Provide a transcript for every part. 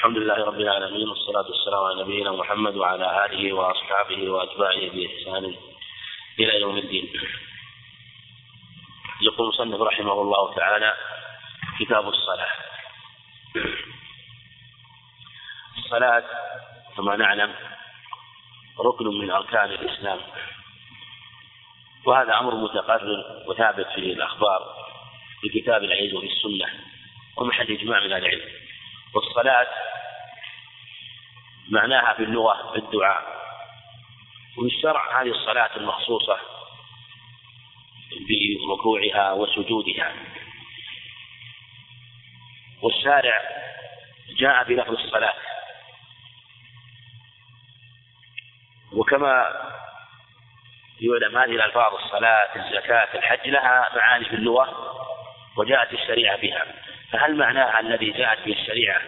الحمد لله رب العالمين والصلاة والسلام على نبينا محمد وعلى آله وأصحابه وأتباعه بإحسان إلى يوم الدين. يقول المصنف رحمه الله تعالى كتاب الصلاة. الصلاة كما نعلم ركن من أركان الإسلام وهذا أمر متقرر وثابت في الأخبار في كتاب العزيز وفي السنة ومحل إجماع من العلم والصلاة معناها في اللغة الدعاء. وفي الشرع هذه الصلاة المخصوصة بركوعها وسجودها. والشارع جاء بلفظ الصلاة. وكما يعلم هذه الألفاظ الصلاة الزكاة الحج لها معاني في اللغة وجاءت الشريعة بها. فهل معناها الذي جاءت به الشريعة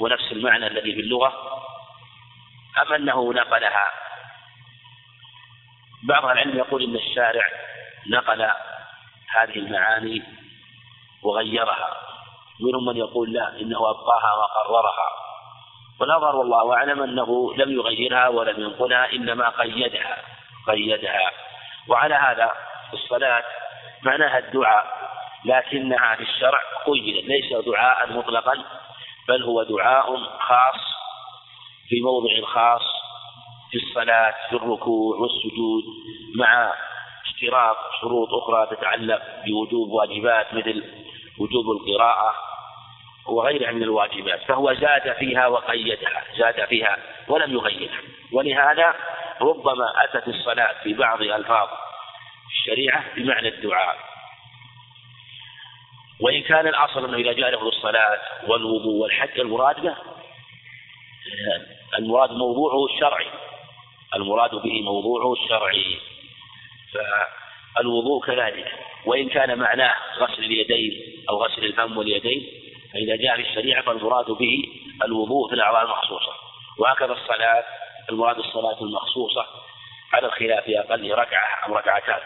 هو نفس المعنى الذي في اللغة أم أنه نقلها؟ بعض العلم يقول إن الشارع نقل هذه المعاني وغيرها. منهم من يقول لا إنه أبقاها وقررها. والأظهر والله أعلم أنه لم يغيرها ولم ينقلها إنما قيدها قيدها. وعلى هذا الصلاة معناها الدعاء. لكنها في الشرع قيدت ليس دعاء مطلقا بل هو دعاء خاص في موضع خاص في الصلاة في الركوع والسجود مع اشتراط شروط أخرى تتعلق بوجوب واجبات مثل وجوب القراءة وغيرها من الواجبات فهو زاد فيها وقيدها زاد فيها ولم يغيرها. ولهذا ربما أتت الصلاة في بعض ألفاظ الشريعة بمعنى الدعاء. وإن كان الأصل أنه إذا جاء لفظ الصلاة والوضوء والحج المراد به؟ المراد موضوعه الشرعي. المراد به موضوعه الشرعي. فالوضوء كذلك. وإن كان معناه غسل اليدين أو غسل الفم واليدين فإذا جاء في الشريعة فالمراد به الوضوء في الأعضاء المخصوصة. وهكذا الصلاة المراد الصلاة المخصوصة على الخلاف في أقل ركعة أو ركعتان.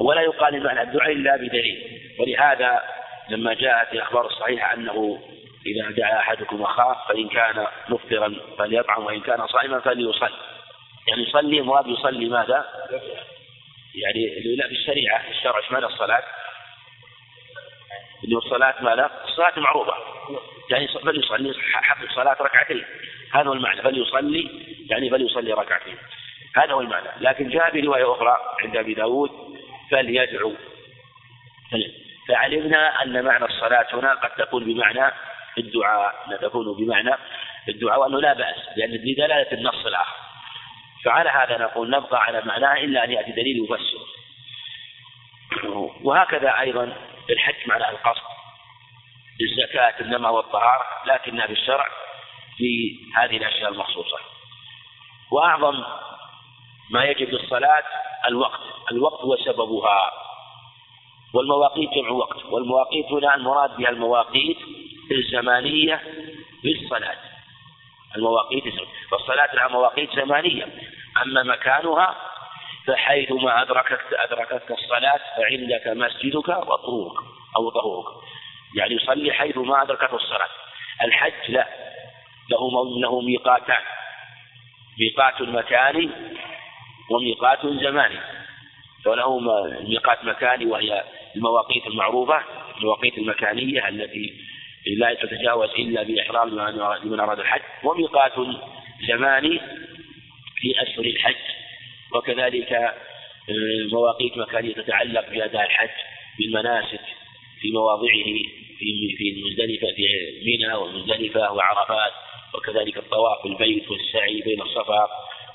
ولا يقال المعنى الدعاء إلا بدليل. ولهذا لما جاءت الأخبار الصحيحة أنه إذا دعا أحدكم أخاه فإن كان مفطرا فليطعم وإن كان صائما فليصلي. يعني يصلي مراد يصلي ماذا؟ يعني لا في الشريعة في الشرع معنى الصلاة؟ اللي الصلاة ماذا؟ الصلاة معروفة. يعني فليصلي حق الصلاة ركعتين. هذا هو المعنى. فليصلي يعني فليصلي ركعتين. هذا هو المعنى. لكن جاء برواية أخرى عند أبي داود فليدعو فعلمنا أن معنى الصلاة هنا قد تكون بمعنى الدعاء لا تكون بمعنى الدعاء وأنه لا بأس لأن بدلالة النص الآخر. فعلى هذا نقول نبقى على معناه إلا أن يأتي دليل يفسر. وهكذا أيضا الحج معناه القصد. الزكاة إنما هو الطهارة لكنها في الشرع في هذه الأشياء المخصوصة. وأعظم ما يجب للصلاة الوقت الوقت هو سببها. والمواقيت جمع وقت. والمواقيت هنا المراد بها المواقيت الزمانية للصلاة. المواقيت فالصلاة لها مواقيت زمانية. أما مكانها فحيثما أدركت أدركتك الصلاة فعندك مسجدك وطهورك أو طهورك. يعني يصلي حيثما أدركته الصلاة. الحج لا. له له ميقاتان. ميقات مكاني وميقات زماني. فله ميقات مكاني وهي المواقيت المعروفة المواقيت المكانية التي لا تتجاوز إلا بإحرام لمن أراد الحج. وميقات زماني في أشهر الحج. وكذلك آه، مواقيت مكانية تتعلق بأداء الحج بالمناسك في مواضعه في في المزدلفة في منى والمزدلفة وعرفات. وكذلك الطواف في البيت والسعي بين الصفا.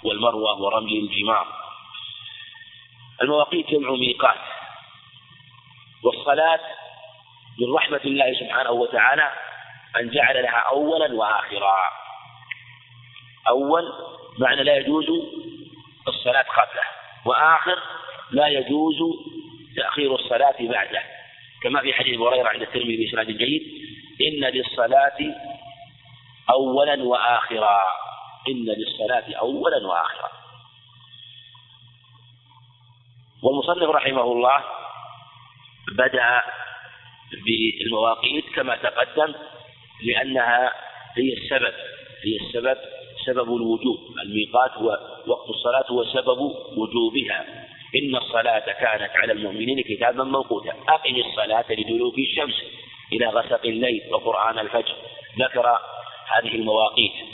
والمروة ورمي الجمار. المواقيت جمع ميقات. والصلاة من رحمة الله سبحانه وتعالى أن جعل لها أولا وآخرا. أول معنى لا يجوز الصلاة قبله وآخر لا يجوز تأخير الصلاة بعده. كما في حديث هريرة عند الترمذي بإسناد جيد إن للصلاة أولا وآخرا. إن للصلاة أولا وآخرا. والمصنف رحمه الله بدأ بالمواقيت كما تقدم لأنها هي السبب هي السبب سبب الوجوب. الميقات هو وقت الصلاة هو سبب وجوبها. إن الصلاة كانت على المؤمنين كتابا موقوتا. أقم الصلاة لدلوك الشمس إلى غسق الليل وقرآن الفجر. ذكر هذه المواقيت.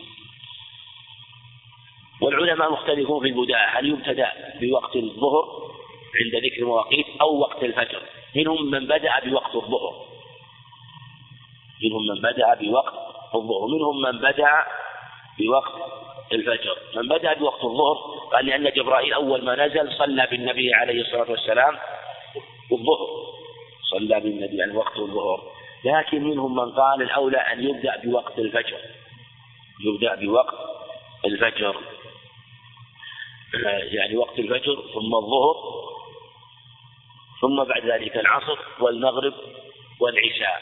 والعلماء مختلفون في البداء هل يبتدأ بوقت الظهر عند ذكر المواقيت أو وقت الفجر؟ منهم من بدأ بوقت الظهر. منهم من بدأ بوقت الظهر. منهم من بدأ بوقت الفجر. من بدأ بوقت الظهر قال لأن جبرائيل أول ما نزل صلى بالنبي عليه الصلاة والسلام الظهر. صلى بالنبي عن وقت الظهر. لكن منهم من قال الأولى أن يبدأ بوقت الفجر. يبدأ بوقت الفجر. يعني وقت الفجر ثم الظهر ثم بعد ذلك العصر والمغرب والعشاء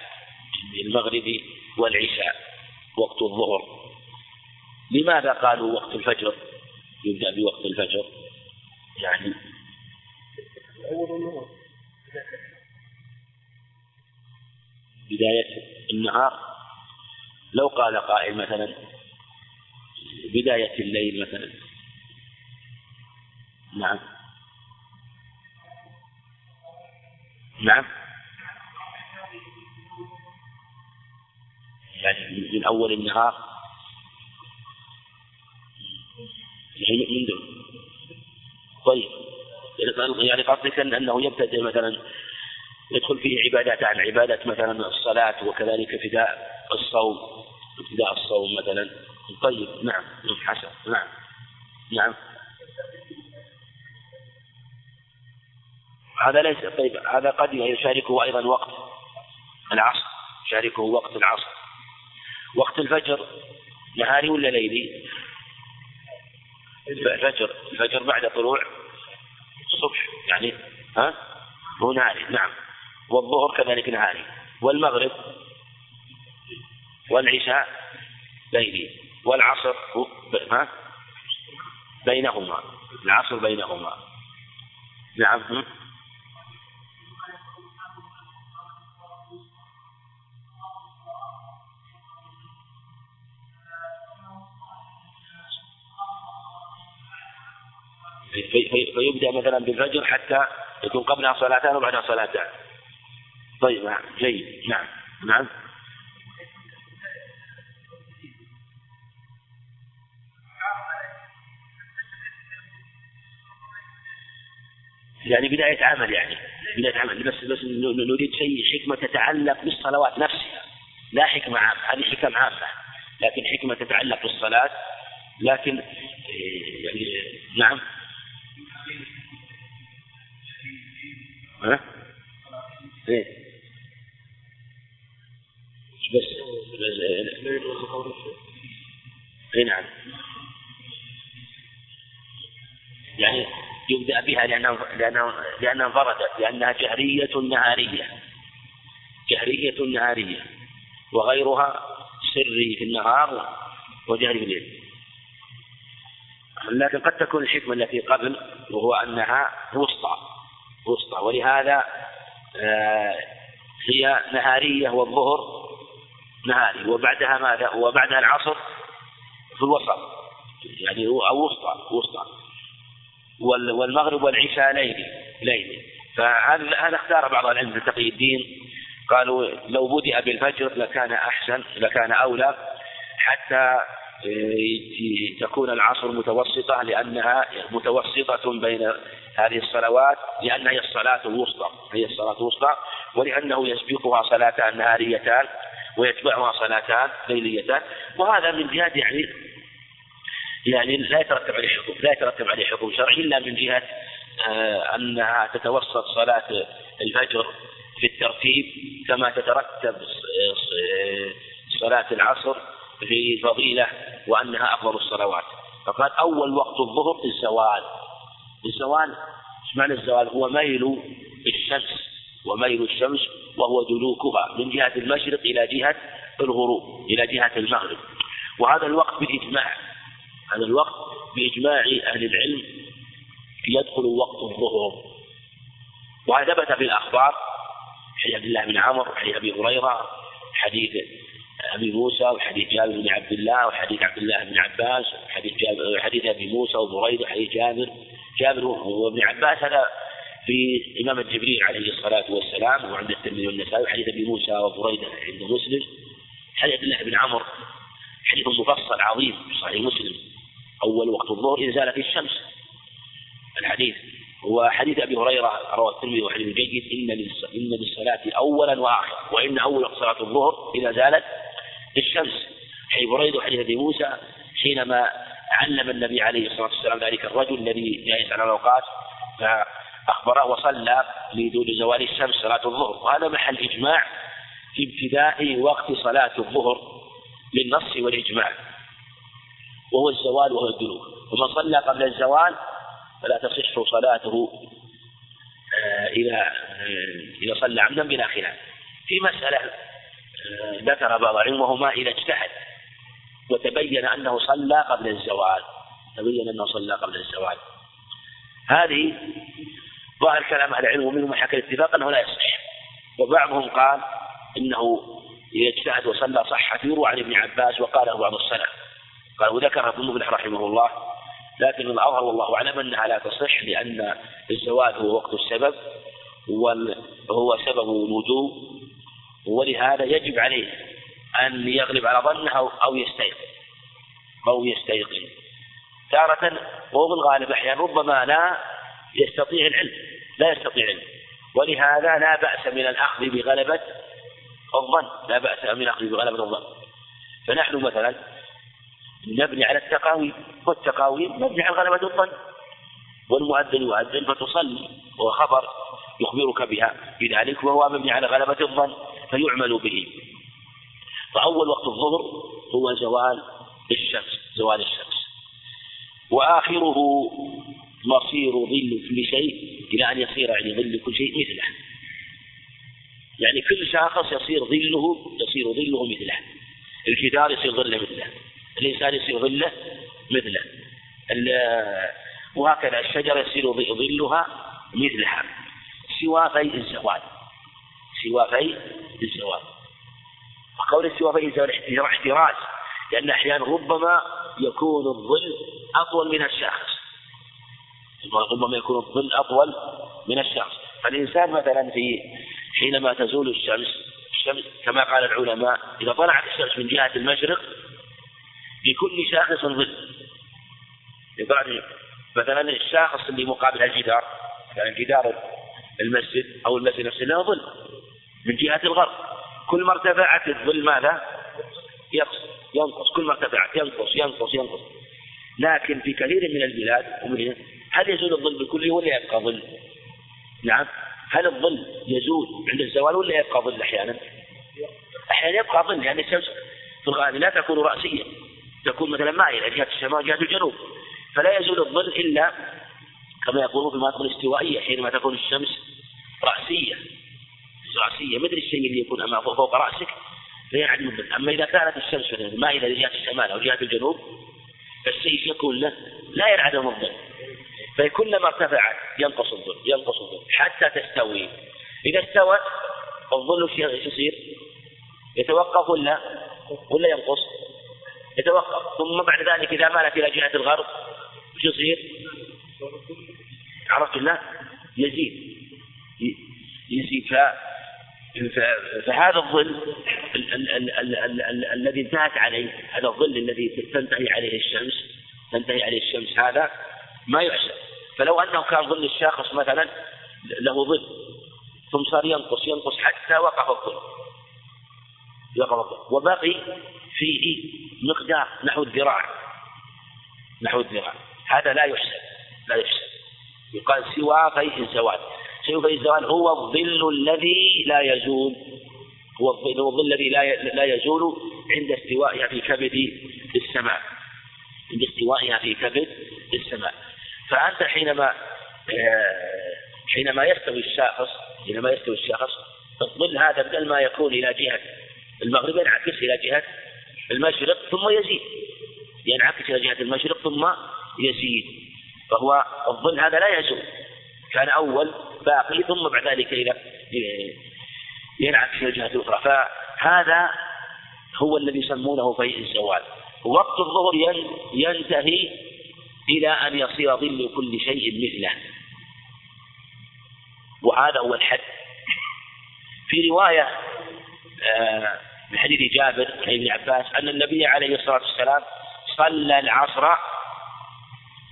المغرب والعشاء وقت الظهر. لماذا قالوا وقت الفجر؟ يبدأ بوقت الفجر. يعني بداية النهار. لو قال قائل مثلا بداية الليل مثلا. نعم. نعم. يعني من أول النهار. يعني من دون. طيب. يعني قصدك أنه يبتدئ مثلا يدخل فيه عبادات عن عبادة مثلا الصلاة وكذلك ابتداء الصوم ابتداء الصوم مثلا. طيب. نعم. حسن. نعم. نعم. هذا ليس طيب هذا قد يشاركه أيضا وقت العصر يشاركه وقت العصر. وقت الفجر نهاري ولا ليلي؟ الفجر الفجر بعد طلوع الصبح يعني ها؟ هو نهاري نعم. والظهر كذلك نهاري. والمغرب والعشاء ليلي. والعصر ها؟ بينهما العصر بينهما. نعم في في فيبدأ مثلا بالفجر حتى يكون قبلها صلاتان وبعدها صلاتان. طيب نعم جيد. نعم نعم. يعني بداية عمل يعني بداية عمل. بس بس نريد شيء حكمة تتعلق بالصلوات نفسها. لا حكمة عامة هذه حكم عامة. لكن حكمة تتعلق بالصلاة لكن يعني نعم. ها؟ إيه. بس. اي نعم. يعني يبدأ بها لأنها لأنها لأنها انفردت لأنها جهرية نهارية. جهرية نهارية. وغيرها سري في النهار وجهري في الليل. لكن قد تكون الحكمة التي قبل وهو أنها وسطى. وسطى. ولهذا آه، هي نهارية والظهر نهاري. وبعدها ماذا؟ وبعدها العصر في الوسط. يعني أو وسطى وسطى. والمغرب والعشاء ليلي ليلي فهذا هذا اختار بعض العلم تقي الدين؟ قالوا لو بدأ بالفجر لكان أحسن لكان أولى حتى تكون العصر متوسطة لأنها متوسطة بين هذه الصلوات لأنها هي الصلاة الوسطى هي الصلاة الوسطى ولأنه يسبقها صلاتان نهاريتان ويتبعها صلاتان ليليتان وهذا من جهة يعني يعني لا يترتب عليه حكم لا يترتب عليه حكم شرعي إلا من جهة آه أنها تتوسط صلاة الفجر في الترتيب كما تترتب آه، صلاة العصر في فضيلة وأنها أفضل الصلوات. فقال أول وقت الظهر الزوال. الزوال إيش معنى الزوال؟ هو ميل الشمس وميل الشمس وهو دلوكها من جهة المشرق إلى جهة الغروب إلى جهة المغرب. وهذا الوقت بالإجماع هذا الوقت بإجماع أهل العلم يدخل وقت الظهر. وهذا ثبت في الأخبار حديث عبد الله بن عمرو وحديث أبي هريرة حديث أبي موسى وحديث جابر بن عبد الله وحديث عبد الله بن عباس وحديث وحديث أبي موسى وبريدة وحديث جابر جابر وابن عباس هذا في إمامة جبريل عليه الصلاة والسلام وعند الترمذي والنسائي وحديث أبي موسى وبريدة عند مسلم حديث عبد الله بن عمرو حديث مفصل عظيم في صحيح مسلم. أول وقت الظهر إذا زالت الشمس. الحديث وحديث أبي هريرة رواه الترمذي وحديث جيد إن إن للصلاة أولا وآخرا وإن أول وقت صلاة الظهر إذا زالت الشمس. حديث بريد وحديث أبي موسى حينما علم النبي عليه الصلاة والسلام ذلك الرجل الذي جاء عن الأوقات فأخبره وصلى لدون زوال الشمس صلاة الظهر. وهذا محل إجماع في ابتداء وقت صلاة الظهر للنص والإجماع. وهو الزوال وهو الدلوك ومن صلى قبل الزوال فلا تصح صلاته آه، إذا آه، إذا صلى عمدا بلا خلاف. في مسألة آه، ذكر بعض العلم ما إذا اجتهد. وتبين أنه صلى قبل الزوال. تبين أنه صلى قبل الزوال. هذه ظاهر كلام أهل العلم ومنهم حكى الاتفاق أنه لا يصح. وبعضهم قال إنه اجتهد وصلى صحت يروى عن ابن عباس وقاله بعض السلف. قال وذكر ابن مفلح رحمه الله لكن الأظهر والله أعلم أنها لا تصح لأن الزواج هو وقت السبب وهو سبب الوجوب ولهذا يجب عليه أن يغلب على ظنه أو يستيقظ. أو يستيقظ. تارة وهو بالغالب أحيانا ربما لا يستطيع العلم. لا يستطيع العلم. ولهذا لا بأس من الأخذ بغلبة الظن. لا بأس من الأخذ بغلبة الظن. فنحن مثلا نبني على التقاويم. والتقاويم مبني على غلبة الظن. والمؤذن يؤذن فتصلي. وهو خبر يخبرك بها. بذلك وهو مبني على غلبة الظن. فيعمل به. فأول وقت الظهر هو زوال الشمس زوال الشمس. وآخره مصير ظل كل شيء إلى أن يصير يعني ظل كل شيء مثله. يعني كل شاخص يصير ظله يصير ظله مثله. الجدار يصير ظله مثله. الإنسان يصير ظله مثله. وهكذا الشجرة يصير ظلها مثلها. سوى في الزوال. سوى في الزوال. وقول سوى في الزوال احتراز لأن أحيانا ربما يكون الظل أطول من الشخص. ربما يكون الظل أطول من الشخص. فالإنسان مثلا في حينما تزول الشمس الشمس كما قال العلماء إذا طلعت الشمس من جهة المشرق لكل شاخص ظل. مثلا الشاخص اللي مقابل الجدار يعني جدار المسجد أو المسجد نفسه له ظل من جهة الغرب. كل ما ارتفعت الظل ماذا؟ ينقص ينقص كل ما ارتفعت ينقص ينقص ينقص لكن في كثير من البلاد هل يزول الظل بالكلية ولا يبقى ظل؟ نعم هل الظل يزول عند الزوال ولا يبقى ظل أحيانا؟ أحيانا يبقى ظل يعني الشمس في الغالب لا تكون رأسية تكون مثلا مائلة جهة الشمال جهة الجنوب فلا يزول الظل إلا كما يقولون في المناطق الاستوائية حينما تكون الشمس رأسية رأسية مثل الشيء اللي يكون أمام فوق رأسك فيعدم الظل أما إذا كانت الشمس مثلا مائلة لجهة الشمال أو جهة الجنوب فالسيف يكون له لا ينعدم الظل فكلما ارتفعت ينقص الظل ينقص الظل حتى تستوي إذا استوت الظل إيش يصير؟ يتوقف ولا ولا ينقص؟ يتوقف ثم بعد ذلك إذا مالت إلى جهة الغرب وش يصير؟ عرفت الله؟ يزيد يزيد ف... فهذا الظل الذي انتهت عليه هذا الظل الذي تنتهي عليه الشمس تنتهي عليه الشمس هذا ما يحسب فلو أنه كان ظل الشاخص مثلا له ظل ثم صار ينقص ينقص حتى وقف الظل. وقف الظل. وبقي فيه مقدار نحو الذراع. نحو الذراع. هذا لا يحسب لا يحسب. يقال سوى فيء الزوال فيء الزوال هو الظل الذي لا يزول. هو الظل, هو الظل الذي لا لا يزول عند استوائها في كبد السماء. عند استوائها في كبد السماء. فأنت حينما آه، حينما يستوي الشخص حينما يستوي الشخص الظل هذا بدل ما يكون إلى جهة المغرب ينعكس إلى جهة المشرق ثم يزيد. ينعكس إلى جهة المشرق ثم يزيد. فهو الظل هذا لا يزول. كان أول باقي ثم بعد ذلك ينعكس في الجهة الأخرى. فهذا هو الذي يسمونه فيء الزوال. وقت الظهر ينتهي إلى أن يصير ظل كل شيء مثله. وهذا هو الحد. في رواية آه، من حديث جابر عن ابن عباس أن النبي عليه الصلاة والسلام صلى العصر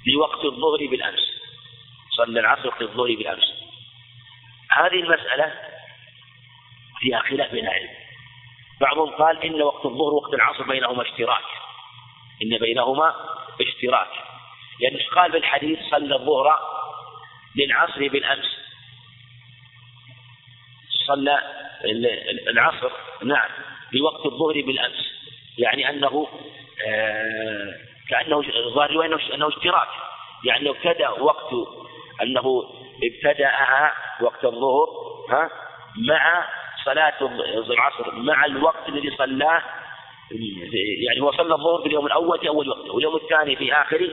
في وقت الظهر بالأمس. صلى العصر وقت الظهر بالأمس. هذه المسألة فيها خلاف بين العلم بعضهم قال إن وقت الظهر وقت العصر بينهما اشتراك. إن بينهما اشتراك. لأن يعني قال بالحديث صلى الظهر للعصر بالأمس. صلى العصر نعم بوقت الظهر بالأمس. يعني أنه آه كأنه رواية أنه اشتراك. يعني لو ابتدأ وقت أنه ابتدأها وقت الظهر ها مع صلاة العصر مع الوقت الذي صلاه يعني هو صلى الظهر في اليوم الأول في أول وقته واليوم الثاني في آخر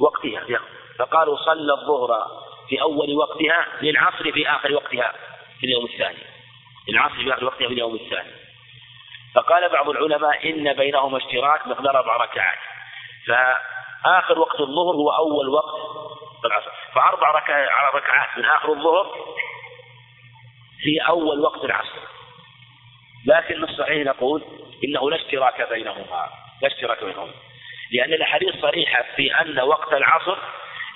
وقتها فقالوا صلى الظهر في أول وقتها للعصر في آخر وقتها في اليوم الثاني. العصر في آخر وقتها في اليوم الثاني. فقال بعض العلماء إن بينهما اشتراك مقدار أربع ركعات. فآخر وقت الظهر هو أول وقت العصر. فأربع ركعات من آخر الظهر في أول وقت العصر. لكن الصحيح نقول إنه لا اشتراك بينهما لا اشتراك بينهما. لأن الأحاديث صريحة في أن وقت العصر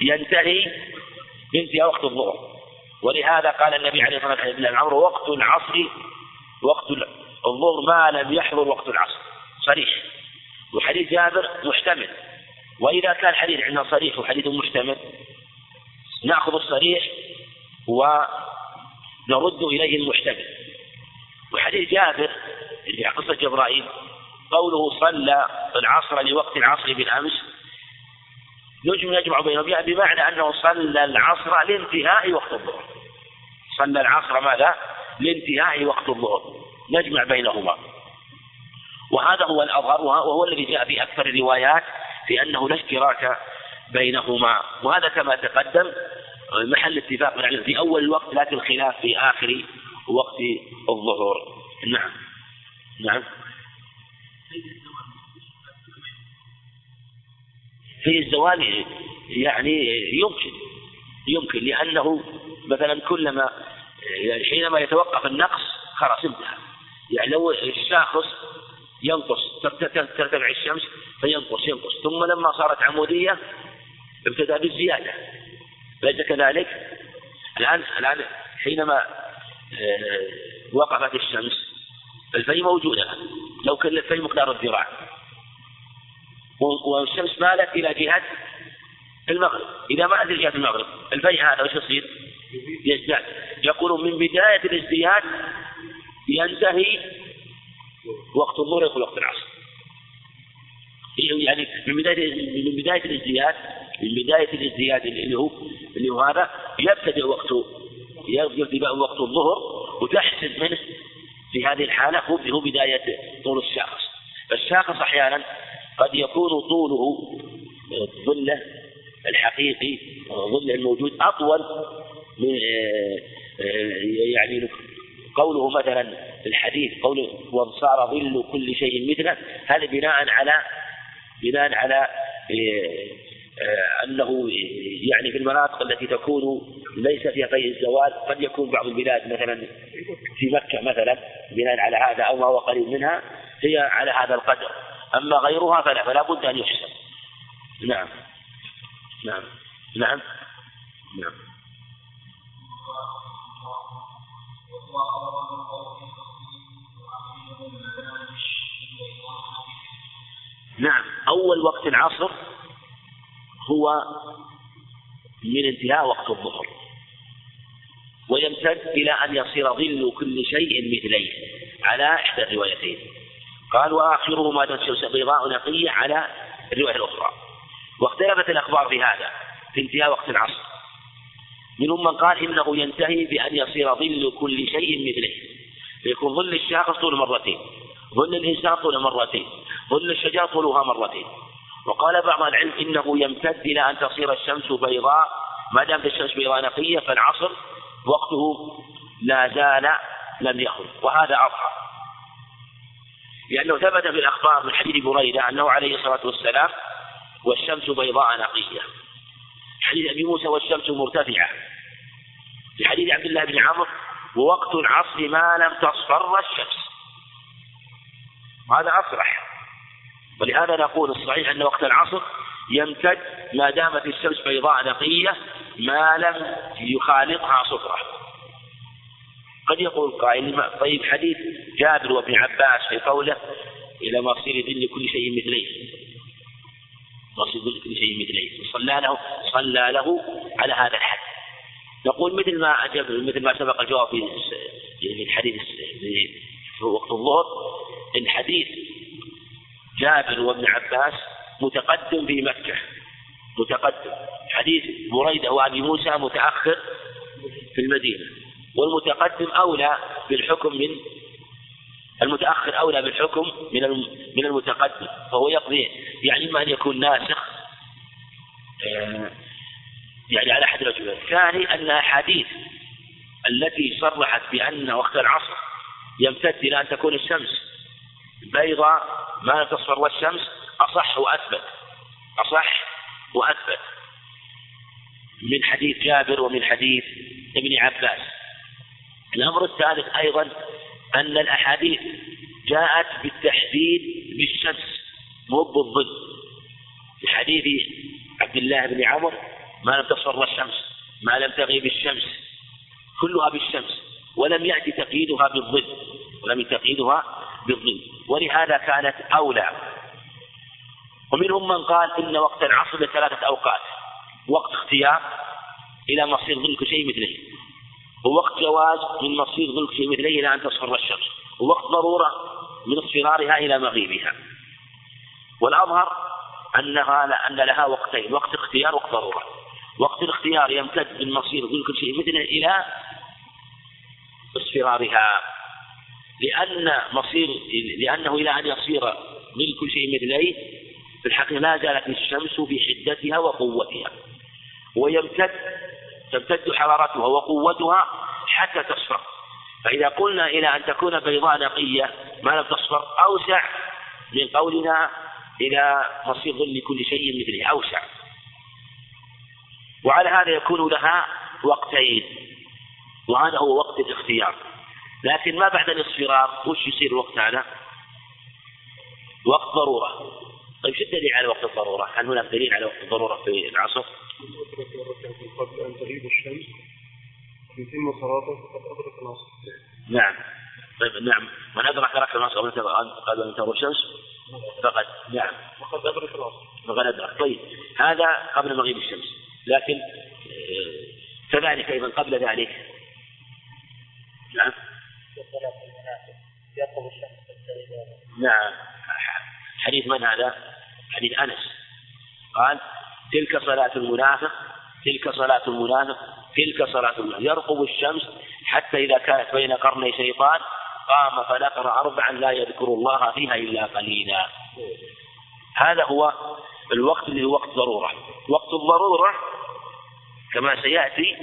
ينتهي بانتهاء وقت الظهر. ولهذا قال النبي عليه الصلاة والسلام الأمر وقت العصر وقت الظهر ما لم يحضر وقت العصر. صريح. وحديث جابر محتمل. وإذا كان حديث عندنا صريح وحديث محتمل نأخذ الصريح ونرد إليه المحتمل وحديث جابر في قصة جبرائيل قوله صلى العصر لوقت العصر بالأمس نجم يجمع بينهم بمعنى أنه صلى العصر لانتهاء وقت الظهر. صلى العصر ماذا؟ لانتهاء وقت الظهر. نجمع بينهما. وهذا هو الأظهر وهو الذي جاء في أكثر الروايات. في أنه لا اشتراك بينهما. وهذا كما تقدم محل اتفاق من في أول الوقت لكن خلاف في آخر وقت الظهور. نعم. نعم. في الزوال يعني يمكن. يمكن لأنه مثلا كلما يعني حينما يتوقف النقص خلاص انتهى. يعني لو الشاخص ينقص ترتفع الشمس فينقص ينقص. ثم لما صارت عمودية ابتدأ بالزيادة. ليس كذلك؟ الآن الآن حينما آه، وقفت الشمس الفي موجودة لو كان الفي مقدار الذراع. والشمس مالت إلى جهة المغرب. إذا مالت إلى جهة المغرب؟ الفي هذا وش يصير؟ يزداد. يقول من بداية الازدياد ينتهي وقت الظهر يدخل وقت العصر. يعني من بداية من بداية الازدياد من بداية الازدياد اللي هو اللي هو هذا يبتدئ وقت يبتدئ وقت الظهر وتحسب منه في هذه الحالة هو بداية طول الشاخص. فالشاخص أحيانا قد يكون طوله ظله الحقيقي ظله الموجود أطول من يعني قوله مثلا الحديث قوله وصار ظل كل شيء مثله هذا بناء على بناء على أنه يعني في المناطق التي تكون ليس فيها في الزوال قد يكون بعض البلاد مثلا في مكة مثلا بناء على هذا أو ما هو قريب منها هي على هذا القدر. أما غيرها فلا فلا بد أن يحسب نعم. نعم. نعم. نعم. نعم. أول وقت العصر هو من انتهاء وقت الظهر. ويمتد إلى أن يصير ظل كل شيء مثليه على إحدى الروايتين. قال وآخره ما بيضاء نقية على الرواية الأخرى. واختلفت الأخبار في هذا في انتهاء وقت العصر. منهم من قال إنه ينتهي بأن يصير ظل كل شيء مثله. فيكون ظل الشاخص طول مرتين. ظل الإنسان طول مرتين ظل الشجر طولها مرتين. وقال بعض العلم إنه يمتد إلى أن تصير الشمس بيضاء ما دامت الشمس بيضاء نقية فالعصر وقته لا زال لم يخرج وهذا أظهر لأنه ثبت في الأخبار من حديث بريدة أنه عليه الصلاة والسلام والشمس بيضاء نقية. حديث أبي موسى والشمس مرتفعة. في حديث عبد الله بن عمرو ووقت العصر ما لم تصفر الشمس. هذا أصرح ولهذا نقول الصحيح أن وقت العصر يمتد ما دامت الشمس بيضاء نقية ما لم يخالطها صفرة. قد يقول قائل طيب حديث جابر وابن عباس في قوله إلى مصير ظل كل شيء مثليه. مصير ظل كل شيء مثليه. صلى له صلى له على هذا الحد. نقول مثل ما مثل ما سبق الجواب في الحديث في وقت الظهر الحديث جابر وابن عباس متقدم في مكة. متقدم. حديث بريدة وأبي موسى متأخر في المدينة. والمتقدم أولى بالحكم من المتأخر أولى بالحكم من من المتقدم. فهو يقضي يعني إما أن يكون ناسخ آه، يعني على أحد الوجهين الثاني أن أحاديث التي صرحت بأن وقت العصر يمتد إلى أن تكون الشمس. بيضاء ما تصفر الشمس أصح وأثبت. أصح وأثبت. من حديث جابر ومن حديث ابن عباس. الأمر الثالث أيضا أن الأحاديث جاءت بالتحديد بالشمس مو بالظل. في حديث عبد الله بن عمر ما لم تصفر الشمس ما لم تغيب الشمس. كلها بالشمس. ولم يأتي تقييدها بالظل ولم تقييدها بالظل. ولهذا كانت أولى. ومنهم من قال إن وقت العصر لثلاثة أوقات وقت اختيار إلى مصير ظل كل شيء مثله ووقت جواز من مصير ظل كل شيء مثله إلى أن تصفر الشمس. ووقت ضرورة من اصفرارها إلى مغيبها. والأظهر أنها أن لها وقتين وقت اختيار وقت ضرورة. وقت الاختيار يمتد من مصير ظل كل شيء مثله إلى اصفرارها لأن مصير لأنه إلى أن يصير ظل كل شيء مثليه في الحقيقة لا زالت الشمس في حدتها وقوتها. ويمتد تمتد حرارتها وقوتها حتى تصفر. فإذا قلنا إلى أن تكون بيضاء نقية ما لم تصفر أوسع من قولنا إلى مصير ظل كل شيء مثله أوسع. وعلى هذا يكون لها وقتين. وهذا هو وقت الاختيار لكن ما بعد الاصفرار وش يصير الوقت هذا؟ وقت ضرورة طيب شو الدليل على وقت الضرورة؟ هل هناك دليل على وقت الضرورة في العصر؟ قبل أن تغيب الشمس يتم صلاته فقد أدرك العصر. نعم. طيب نعم من أدرك ركعة العصر قبل أن تغيب الشمس فقد نعم. فقد أدرك العصر. فقد أدرك طيب هذا قبل مغيب الشمس لكن آه، كذلك أيضا قبل ذلك نعم. نعم حديث من هذا؟ حديث أنس. قال تلك صلاة المنافق تلك صلاة المنافق تلك صلاة المنافق. يرقب الشمس حتى إذا كانت بين قرني شيطان قام فنقر أربعا لا يذكر الله فيها إلا قليلا. هذا هو الوقت اللي هو وقت ضرورة. وقت الضرورة كما سيأتي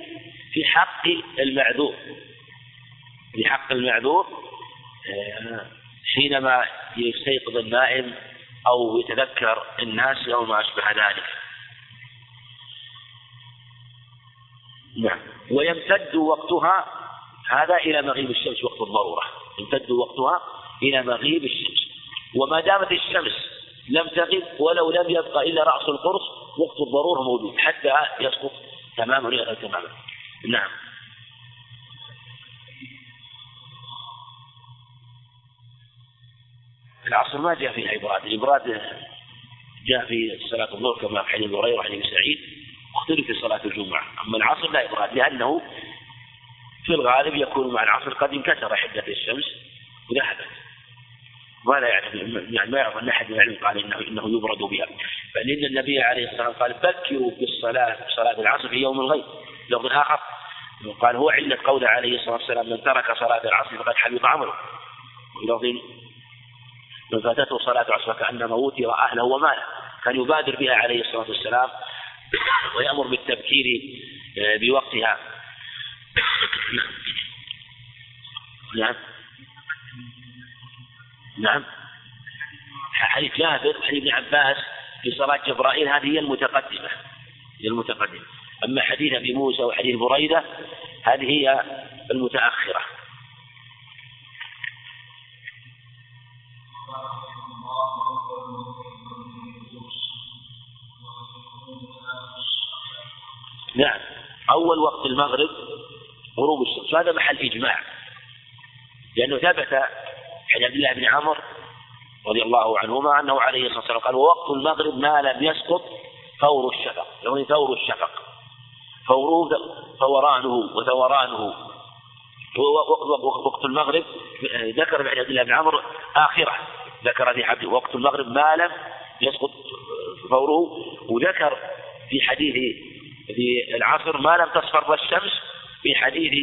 في حق المعذور. في حق المعذور آه، حينما يستيقظ النائم أو يتذكر الناس أو ما أشبه ذلك. نعم. ويمتد وقتها هذا إلى مغيب الشمس وقت الضرورة. يمتد وقتها إلى مغيب الشمس. وما دامت الشمس لم تغب ولو لم يبقى إلا رأس القرص وقت الضرورة موجود حتى يسقط تماما تماما. نعم. العصر ما جاء فيها إبراد الإبراد جاء في صلاة الظهر كما في حديث هريرة وحديث سعيد واختلف في صلاة الجمعة. أما العصر لا إبراد لأنه في الغالب يكون مع العصر قد انكسر حدة الشمس وذهبت ولا يعرف يعني ما يعرف أن أحد العلم قال انه إنه يبرد بها. بل إن النبي عليه الصلاة والسلام قال بكروا بالصلاه صلاة العصر في يوم الغيب لفظ اخر قال هو علة قوله عليه الصلاة والسلام من ترك صلاة العصر فقد حبط عمله. ولفظ من فاتته صلاة العصر كأنما وتر أهله وماله. كان يبادر بها عليه الصلاة والسلام ويأمر بالتبكير آه، بوقتها. نعم. نعم. حديث جابر وحديث ابن عباس في صلاة جبرائيل هذه هي المتقدمة. هي المتقدمة. أما حديث أبي موسى وحديث بريدة هذه هي المتأخرة. نعم. أول وقت المغرب غروب الشمس. هذا محل إجماع. لأنه ثبت عن عبد الله بن عمرو رضي الله عنهما أنه عليه الصلاة والسلام قال ووقت المغرب ما لم يسقط فور الشفق. يعني ثور الشفق. فوروه فورانه وثورانه. وقت المغرب ذكر بعد عبد الله بن عمرو آخرة. ذكر في حديث وقت المغرب ما لم يسقط فوره وذكر في حديث في العصر ما لم تصفر الشمس في حديث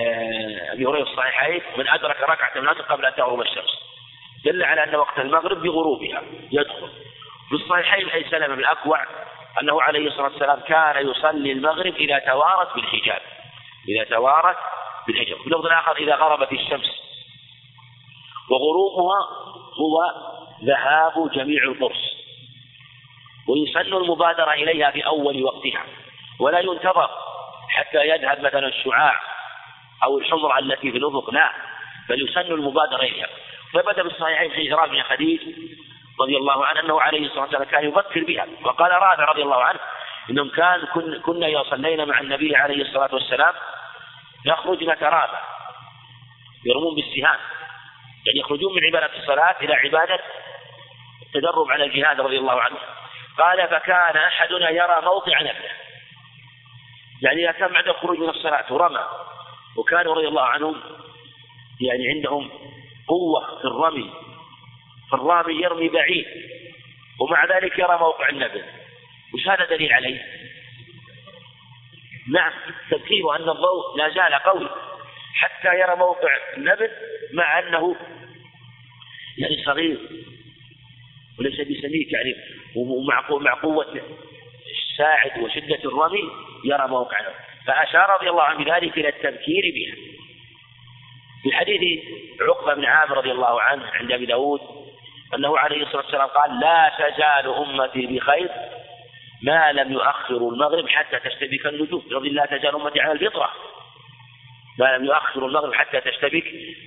آه، أبي هريرة الصحيحين من أدرك ركعة من العصر قبل أن تغرب الشمس. دل على أن وقت المغرب بغروبها يدخل. في الصحيحين اي سلمة بن الاكوع أنه عليه الصلاة والسلام كان يصلي المغرب إذا توارت بالحجاب. إذا توارت بالحجاب. في الآخر إذا غربت الشمس. وغروبها هو ذهاب جميع القرص ويسن المبادرة إليها في أول وقتها ولا ينتظر حتى يذهب مثلا الشعاع أو الحمرة التي في الأفق لا بل يسن المبادرة إليها. ثبت في الصحيحين في إجراء بن خديج رضي الله عنه أنه عليه الصلاة والسلام كان يفكر بها. وقال رافع رضي الله عنه إنهم كان كنا إذا صلينا مع النبي عليه الصلاة والسلام يخرجن كرامة يرمون بالسهام يعني يخرجون من عبادة الصلاة إلى عبادة التدرب على الجهاد رضي الله عنه. قال فكان أحدنا يرى موقع نبله يعني إذا كان بعد الخروج من الصلاة ورمى وكانوا رضي الله عنهم يعني عندهم قوة في الرمي فالرامي يرمي بعيد ومع ذلك يرى موقع النبل وش هذا دليل عليه؟ نعم تذكير أن الضوء لا زال قوي حتى يرى موقع النبل مع أنه يعني صغير وليس بسميك يعني ومع مع قوة الساعد وشدة الرمي يرى موقعه. فأشار رضي الله عنه بذلك إلى التذكير بها. في حديث عقبة بن عامر رضي الله عنه عند أبي داود أنه عليه الصلاة والسلام قال لا تزال أمتي بخير ما لم يؤخروا المغرب حتى تشتبك النجوم. رضي لا تزال أمتي على الفطرة ما لم يؤخروا المغرب حتى تشتبك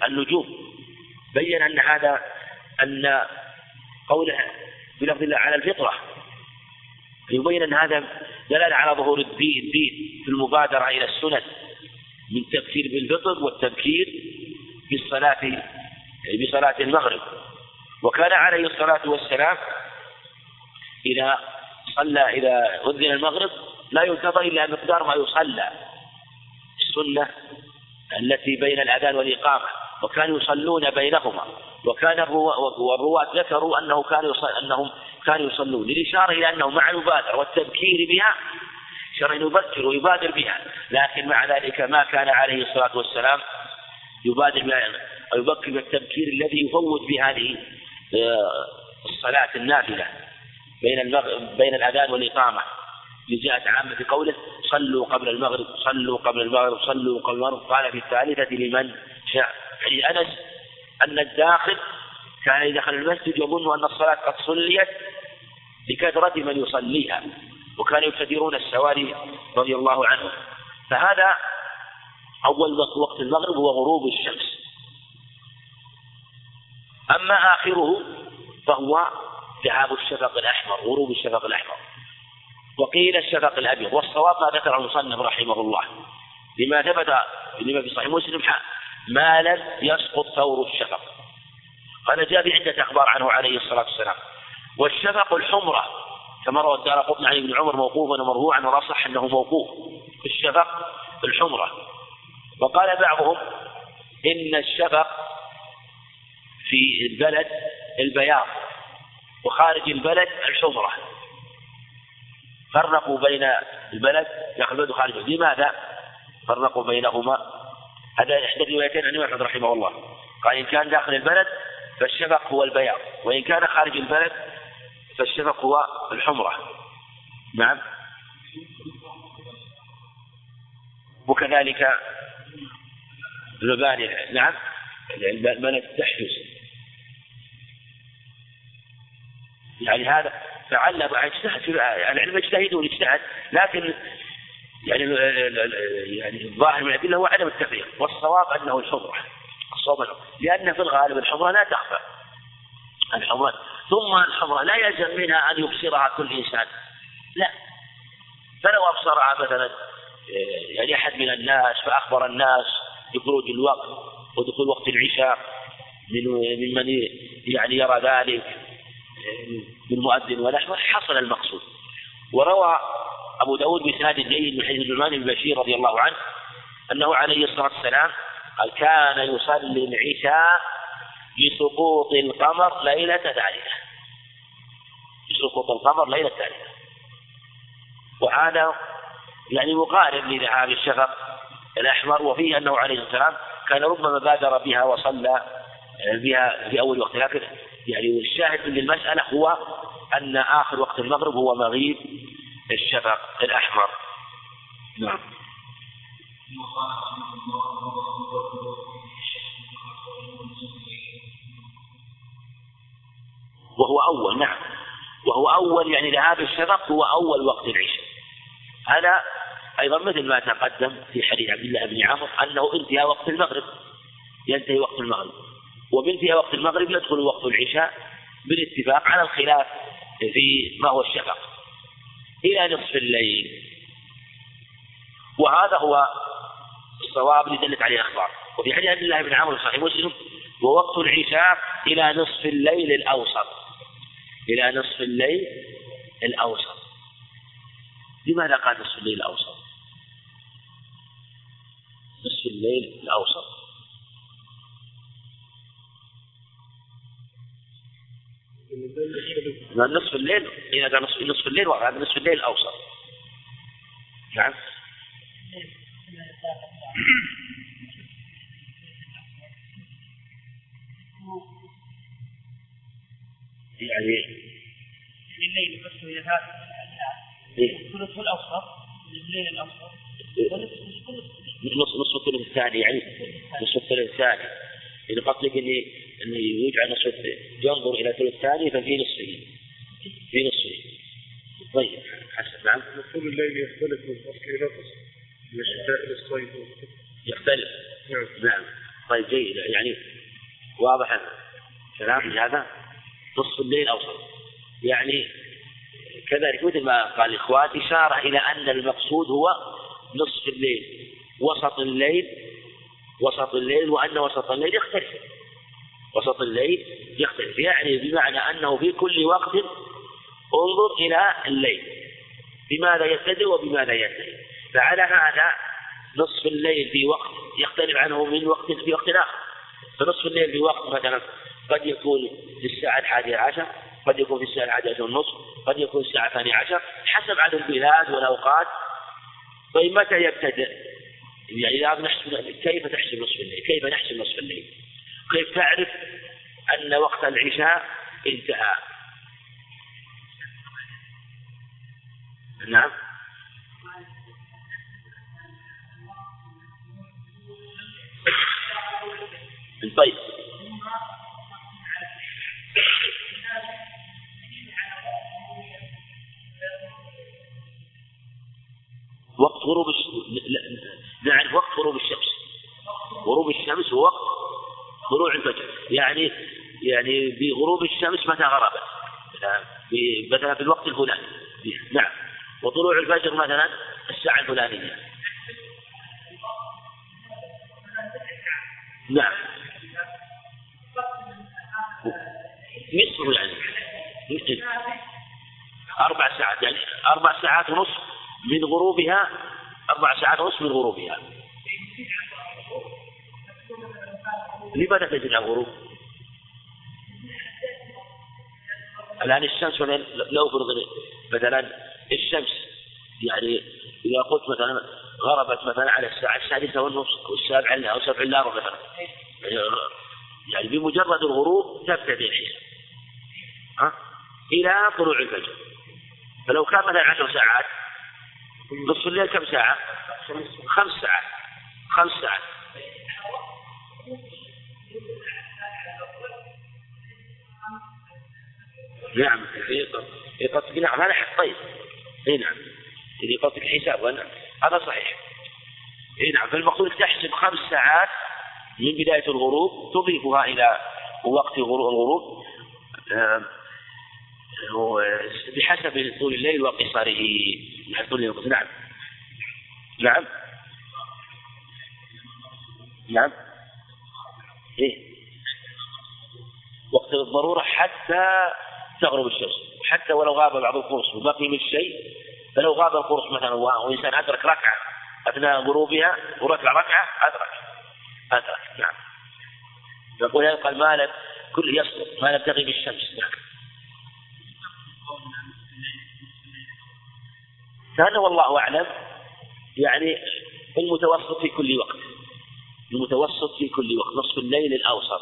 النجوم. بين أن هذا أن قوله بلفظ الله على الفطرة. يبين أن هذا دلالة على ظهور الدين الدين في المبادرة إلى السنن من تكفير بالفطر والتبكير بالصلاة بصلاة المغرب. وكان عليه الصلاة والسلام إذا صلى إذا أذن المغرب لا ينتظر إلا مقدار ما يصلى. السنة التي بين الأذان والإقامة وكانوا يصلون بينهما. وكان والرواة ذكروا أنه كان أنهم كانوا يصلون للإشارة إلى أنه مع المبادرة والتذكير بها شرع يبكر ويبادر بها لكن مع ذلك ما كان عليه الصلاة والسلام يبادر بها أو يبكر بالتبكير الذي يفوت بهذه آه، الصلاة النافلة بين بين الأذان والإقامة. جاءت عامة في قوله صلوا قبل المغرب صلوا قبل المغرب صلوا قبل المغرب. قال في الثالثة لمن شاء؟ حديث أنس أن الداخل كان إذا دخل المسجد يظن أن الصلاة قد صليت لكثرة من يصليها وكانوا يبتدرون السواري رضي الله عنهم فهذا أول وقت المغرب هو غروب الشمس. أما آخره فهو ذهاب الشفق الأحمر غروب الشفق الأحمر. وقيل الشفق الأبيض والصواب ما ذكر المصنف رحمه الله. لما ثبت لما في صحيح مسلم ما لم يسقط ثور الشفق. هذا جاء في عدة أخبار عنه عليه الصلاة والسلام. والشفق الحمرة كما روى الدار قطن عن ابن عمر موقوفا ومرفوعا ونصح أنه موقوف. الشفق الحمرة. وقال بعضهم إن الشفق في البلد البياض وخارج البلد الحمرة. فرقوا بين البلد داخل البلد البلد. لماذا؟ فرقوا بينهما هذا إحدى الروايتين عن أحمد رحمه الله. قال إن كان داخل البلد فالشفق هو البياض وإن كان خارج البلد فالشفق هو الحمرة. نعم. وكذلك المباني نعم. المباني تحجز يعني هذا فعل اجتهد العلم يجتهدون يجتهد لكن يعني يعني الظاهر من الأدلة هو عدم التفريق والصواب أنه الحمره الصواب لأن في الغالب الحمره لا تخفى. الحمره ثم الحمره لا يلزم منها أن يبصرها كل إنسان. لا. فلو أبصرها مثلا يعني أحد من الناس فأخبر الناس بخروج الوقت ودخول وقت العشاء من ممن يعني يرى ذلك من مؤذن ونحوه حصل المقصود. وروى أبو داود بسناد جيد من حديث النعمان بن بشير رضي الله عنه أنه عليه الصلاة والسلام قال كان يصلي العشاء بسقوط القمر ليلة ثالثة. بسقوط القمر ليلة ثالثة. وهذا يعني مقارب لذهاب الشفق الأحمر وفيه أنه عليه الصلاة والسلام كان ربما بادر بها وصلى بها في أول وقت. لكن يعني الشاهد من المسألة هو أن آخر وقت المغرب هو مغيب الشفق الأحمر. نعم. وهو أول نعم. وهو أول يعني ذهاب الشفق هو أول وقت العشاء. هذا أيضا مثل ما تقدم في حديث عبد الله بن عمرو أنه انتهى وقت المغرب. ينتهي وقت المغرب. وبانتهاء وقت المغرب يدخل وقت العشاء بالاتفاق على الخلاف في ما هو الشفق. إلى نصف الليل. وهذا هو الصواب اللي دلت عليه الأخبار. وفي حديث عبد الله بن عمرو صحيح مسلم ووقت العشاء إلى نصف الليل الأوسط. إلى نصف الليل الأوسط. لماذا قال نصف الليل الأوسط؟ نصف الليل الأوسط. نصف الليل. إذا كان نصف, نصف الليل وهذا نصف الليل الأوسط نعم. يعني الليل بس كان الثلث الأوسط الليل الأوسط. نصف نصف الثلث الثاني يعني. نصف الثلث الثاني. إذا قصدك إني أنه يجعل نصف ينظر إلى ثلث الثاني ففي نصفه. في نصفه. طيب. حسن. نعم. طول الليل يختلف من فصل إلى فصل من الشتاء إلى الصيف. يختلف. نعم. نعم. طيب جيد. يعني واضح كلام هذا نصف الليل أوسط. يعني كذلك مثل ما قال الإخوان إشارة إلى أن المقصود هو نصف الليل. وسط الليل وسط الليل وأن وسط الليل يختلف. وسط الليل يختلف. يعني بمعنى أنه في كل وقت انظر إلى الليل. بماذا يبتدئ وبماذا ينتهي. فعلى هذا نصف الليل في وقت يختلف عنه من وقت في وقت آخر. فنصف الليل في وقت مثلا قد يكون في الساعة الحادية عشر قد يكون في الساعة الحادية عشر ونصف قد يكون الساعة الثانية عشر حسب عدد البلاد والأوقات. طيب متى يبتدئ؟ يعني إذا نحسب كيف تحسب نصف الليل؟ كيف نحسب نصف الليل؟ كيف تعرف أن وقت العشاء انتهى؟ نعم طيب وقت غروب نعرف وقت غروب الشمس. غروب الشمس هو وقت طلوع الفجر. يعني يعني بغروب الشمس متى غربت مثلا في الوقت الفلاني. نعم. وطلوع الفجر مثلا الساعة الفلانية. نعم. نصف يعني أربع ساعات يعني أربع ساعات ونصف من غروبها أربع ساعات ونصف من غروبها. لماذا تجد الغروب؟ الآن الشمس لو فرض مثلا الشمس يعني إذا قلت مثلا غربت مثلا على الساعة السادسة والنصف أو السابعة أو سبع إلا ربع مثلا. يعني بمجرد الغروب تبتدئ الحساب ها؟ إلى طلوع الفجر. فلو كان مثلا عشر ساعات نصف الليل كم ساعة؟ خمس ساعات. خمس ساعات. نعم. في قصدك نعم هذا حق طيب. إي نعم. اللي قصدك الحساب نعم هذا صحيح. إي نعم. فالمقصود تحسب خمس ساعات من بداية الغروب تضيفها إلى وقت الغروب. آه، بحسب طول الليل وقصره طول نعم. نعم. نعم. إيه. وقت الضرورة حتى تغرب الشمس. حتى ولو غاب بعض القرص وبقي من الشيء فلو غاب القرص مثلا وإنسان أدرك ركعة أثناء غروبها وركع ركعة أدرك. أدرك. نعم. يقول يبقى ما لم كل يسقط ما لم تغيب الشمس نعم. هذا والله أعلم. يعني المتوسط في كل وقت. المتوسط في كل وقت. نصف الليل الأوسط.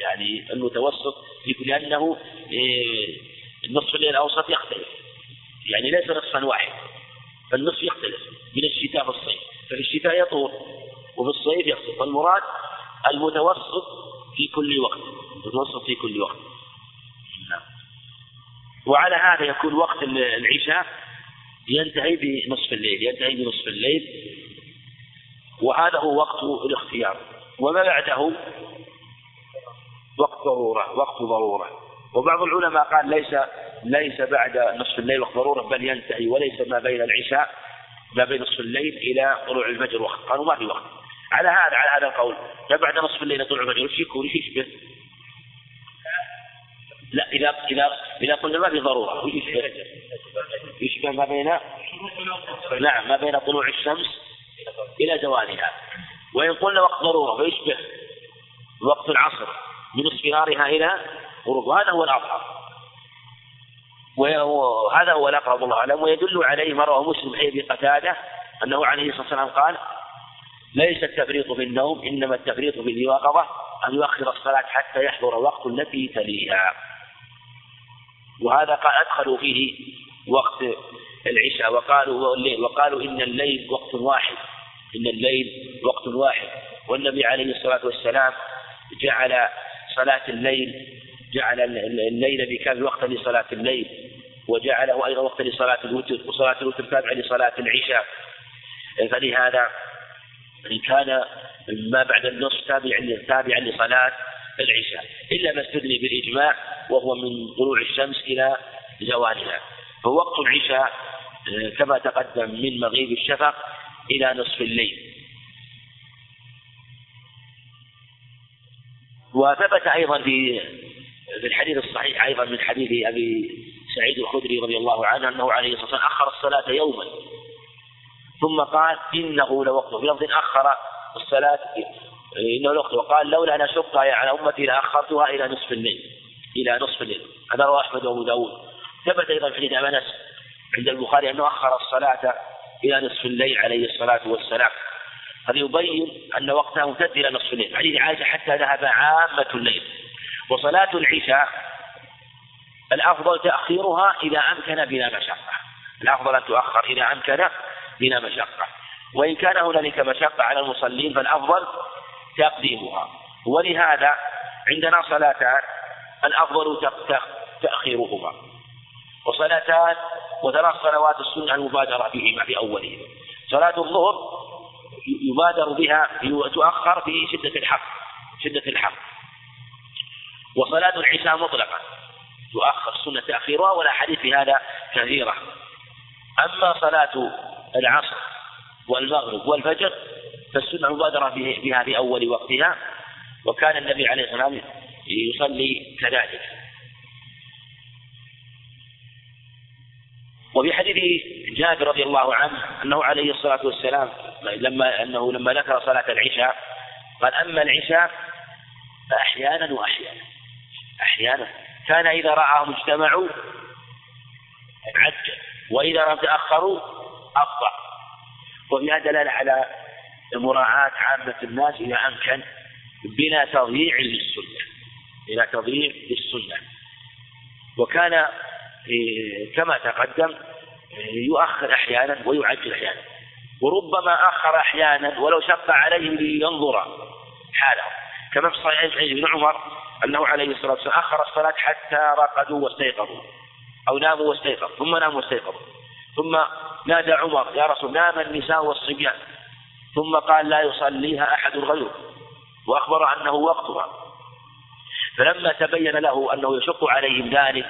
يعني المتوسط في كل لأنه إيه، النصف الليل الأوسط يختلف. يعني ليس نصفا واحد فالنصف يختلف من الشتاء في الصيف ففي الشتاء يطول وفي الصيف يقصر فالمراد المتوسط في كل وقت. المتوسط في كل وقت. نعم. وعلى هذا يكون وقت العشاء. ينتهي بنصف الليل ينتهي بنصف الليل. وهذا هو وقت الاختيار. وما بعده وقت ضرورة وقت ضرورة. وبعض العلماء قال ليس ليس بعد نصف الليل وقت ضرورة بل ينتهي وليس ما بين العشاء ما بين نصف الليل إلى طلوع الفجر وقت. قالوا ما في وقت. على هذا على هذا القول. ما بعد نصف الليل طلوع الفجر. وش يكون؟ وش يشبه؟ لا إذا إذا إذا قلنا ما في ضرورة يشبه؟ يشبه ما بين نعم ما بين طلوع الشمس إلى زوالها وإن قلنا وقت ضرورة فيشبه وقت العصر من اصفرارها إلى غروب. وهذا هو الأظهر. وهذا هو الأقرب الله أعلم. ويدل عليه ما رواه مسلم حي قتادة أنه عليه الصلاة والسلام قال ليس التفريط في النوم إنما التفريط في اليقظة أن يؤخر الصلاة حتى يحضر وقت التي تليها. وهذا قال أدخلوا فيه وقت العشاء وقالوا الليل وقالوا إن الليل وقت واحد إن الليل وقت واحد. والنبي عليه الصلاة والسلام جعل صلاة الليل جعل الليل بكامل وقتا لصلاة الليل وجعله أيضا وقتا لصلاة الوتر وصلاة الوتر تابعة لصلاة العشاء. فلهذا إن كان ما بعد النصف تابعا تابعا لصلاة العشاء إلا ما استدني بالإجماع وهو من طلوع الشمس إلى زوالها فوقت العشاء آه، كما تقدم من مغيب الشفق إلى نصف الليل. وثبت أيضا في في الحديث الصحيح أيضا من حديث أبي سعيد الخدري رضي الله عنه أنه عليه الصلاة والسلام أخر الصلاة يوما. ثم قال إنه لوقت في لفظ أخر الصلاة إنه لوقت وقال لولا أن أشق على أمتي لأخرتها إلى نصف الليل. إلى نصف الليل. هذا رواه أحمد وأبو داود. ثبت أيضا في حديث أنس عند البخاري أنه أخر الصلاة إلى نصف الليل عليه الصلاة والسلام. هذا يبين أن وقتها ممتد إلى نصف الليل. حديث عائشة حتى ذهب عامة الليل. وصلاة العشاء الأفضل تأخيرها إذا أمكن بلا مشقة. الأفضل أن تؤخر إذا أمكن بلا مشقة. وإن كان هنالك مشقة على المصلين فالأفضل تقديمها. ولهذا عندنا صلاتان الأفضل تأخيرهما. وصلاتان وثلاث صلوات السنة المبادرة بهما في أولهما. صلاة الظهر يبادر بها تؤخر في شدة الحر شدة الحر وصلاة العشاء مطلقا. تؤخر سنة تأخيرها ولا حديث في هذا كثيرة. أما صلاة العصر والمغرب والفجر فالسنة مبادرة بها في أول وقتها وكان النبي عليه الصلاة والسلام يصلي كذلك. وفي حديث جابر رضي الله عنه أنه عليه الصلاة والسلام لما أنه لما ذكر صلاة العشاء قال أما العشاء فأحيانا وأحيانا أحيانا. كان إذا رآهم اجتمعوا عجل وإذا لم تأخروا أبطأ وفيها دلالة على مراعاة عامة الناس إذا أمكن بلا تضييع للسنة بلا تضييع للسنة. وكان كما تقدم يؤخر أحيانا ويعجل أحيانا. وربما أخر أحيانا ولو شق عليه لينظر حاله. كما في صحيح بن عمر أنه عليه الصلاة والسلام أخر الصلاة حتى رقدوا واستيقظوا أو ناموا واستيقظوا ثم ناموا واستيقظوا. ثم نادى عمر يا رسول نام النساء والصبيان. ثم قال لا يصليها أحد غيره وأخبر أنه وقتها. فلما تبين له أنه يشق عليهم ذلك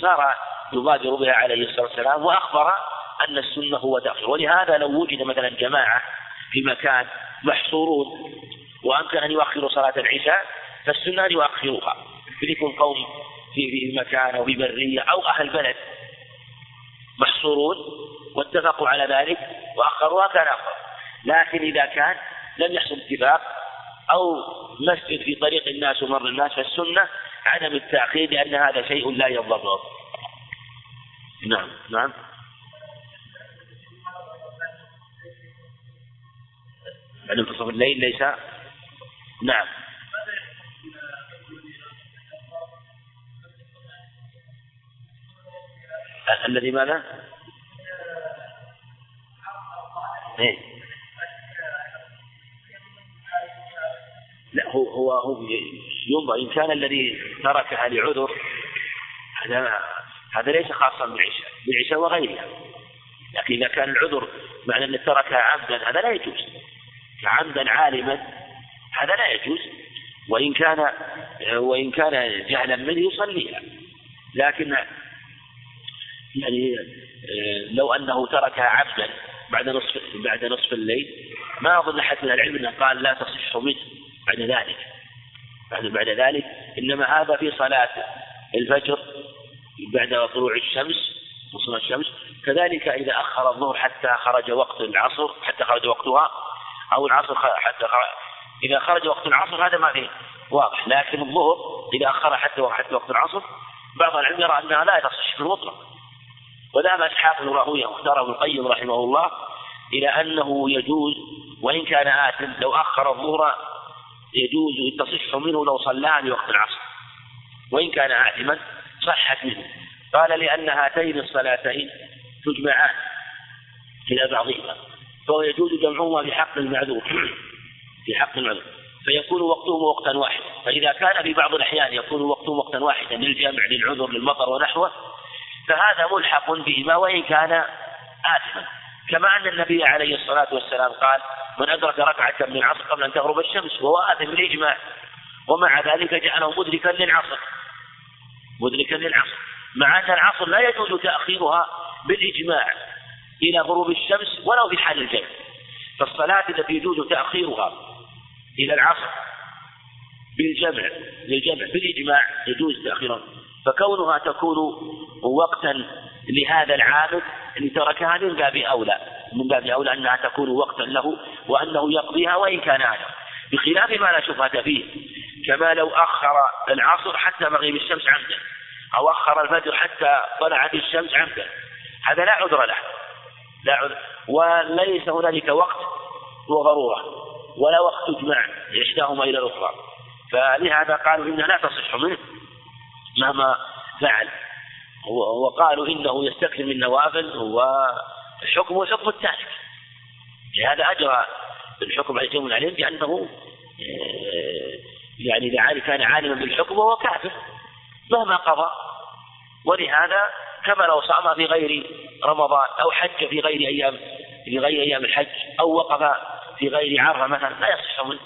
صار يبادر بها عليه الصلاة والسلام وأخبر أن السنة هو تأخير ولهذا لو وجد مثلا جماعة في مكان محصورون وأمكن أن يؤخروا صلاة العشاء فالسنة أن يؤخروها. فليكن قوم في مكان أو في برية أو أهل بلد. محصورون واتفقوا على ذلك وأخروها كان أفضل لكن إذا كان لم يحصل اتفاق أو مسجد في طريق الناس ومر الناس فالسنة عدم التأخير لأن هذا شيء لا ينضبط. نعم نعم. بعد منتصف الليل ليس؟ نعم. الذي ماذا؟ إيه؟ لا هو هو هو ينظر إن كان الذي تركها لعذر هذا هذا ليس خاصا بالعشاء بالعشاء وغيرها لكن إذا كان العذر معنى أن تركها عمدا هذا لا يجوز عمدا عالما هذا لا يجوز وإن كان وإن كان جهلا منه يصليها لكن يعني لو أنه تركها عبدا بعد نصف بعد نصف الليل ما أظن أحد من العلم أنه قال لا تصح منه بعد ذلك. بعد بعد ذلك إنما هذا في صلاة الفجر بعد طلوع الشمس وصول الشمس. كذلك إذا أخر الظهر حتى خرج وقت العصر حتى خرج وقتها أو العصر حتى خرج إذا خرج وقت العصر هذا ما فيه واضح. لكن الظهر إذا أخر حتى حتى وقت العصر بعض العلم يرى أنها لا تصح في المطلق. وذهب إسحاق بن راهويه واختاره ابن القيم رحمه الله إلى أنه يجوز وإن كان آثم لو أخر الظهر يجوز تصح منه لو صلى في وقت العصر. وإن كان آثما صحت منه. قال لأن هاتين الصلاتين تجمعان إلى بعضهما فهو يجوز جمعهما في حق المعذور. في حق المعذور. فيكون وقتهما وقتا واحدا. فإذا كان في بعض الأحيان يكون وقتهم وقتا واحدا للجمع للعذر للمطر ونحوه فهذا ملحق بهما وإن كان آثما. كما أن النبي عليه الصلاة والسلام قال من أدرك ركعة من العصر قبل أن تغرب الشمس وهو آثم بالإجماع ومع ذلك جعله مدركا للعصر. مدركا للعصر. مع أن العصر لا يجوز تأخيرها بالإجماع إلى غروب الشمس ولو في حال الجمع فالصلاة التي يجوز تأخيرها إلى العصر بالجمع للجمع بالإجماع يجوز تأخيرها. فكونها تكون وقتا لهذا العابد اللي تركها من باب أولى من باب أولى أنها تكون وقتا له وأنه يقضيها وإن كان هذا بخلاف ما لا شبهة فيه كما لو أخر العصر حتى مغيب الشمس عمدا أو أخر الفجر حتى طلعت الشمس عمدا. هذا لا عذر له. لا عذر. وليس هنالك وقت وضرورة ولا وقت تجمع إحداهما إلى الأخرى. فلهذا قالوا إنها لا تصح منه. مهما فعل. وقالوا إنه يستكثر من النوافل وحكمه حكم التارك لهذا أجرى الحكم على جمع العلم بأنه آه، يعني إذا كان عالما بالحكم وهو كافر مهما قضى. ولهذا كما لو صام في غير رمضان أو حج في غير أيام في غير أيام الحج أو وقف في غير عرفة مثلا لا يصح. منه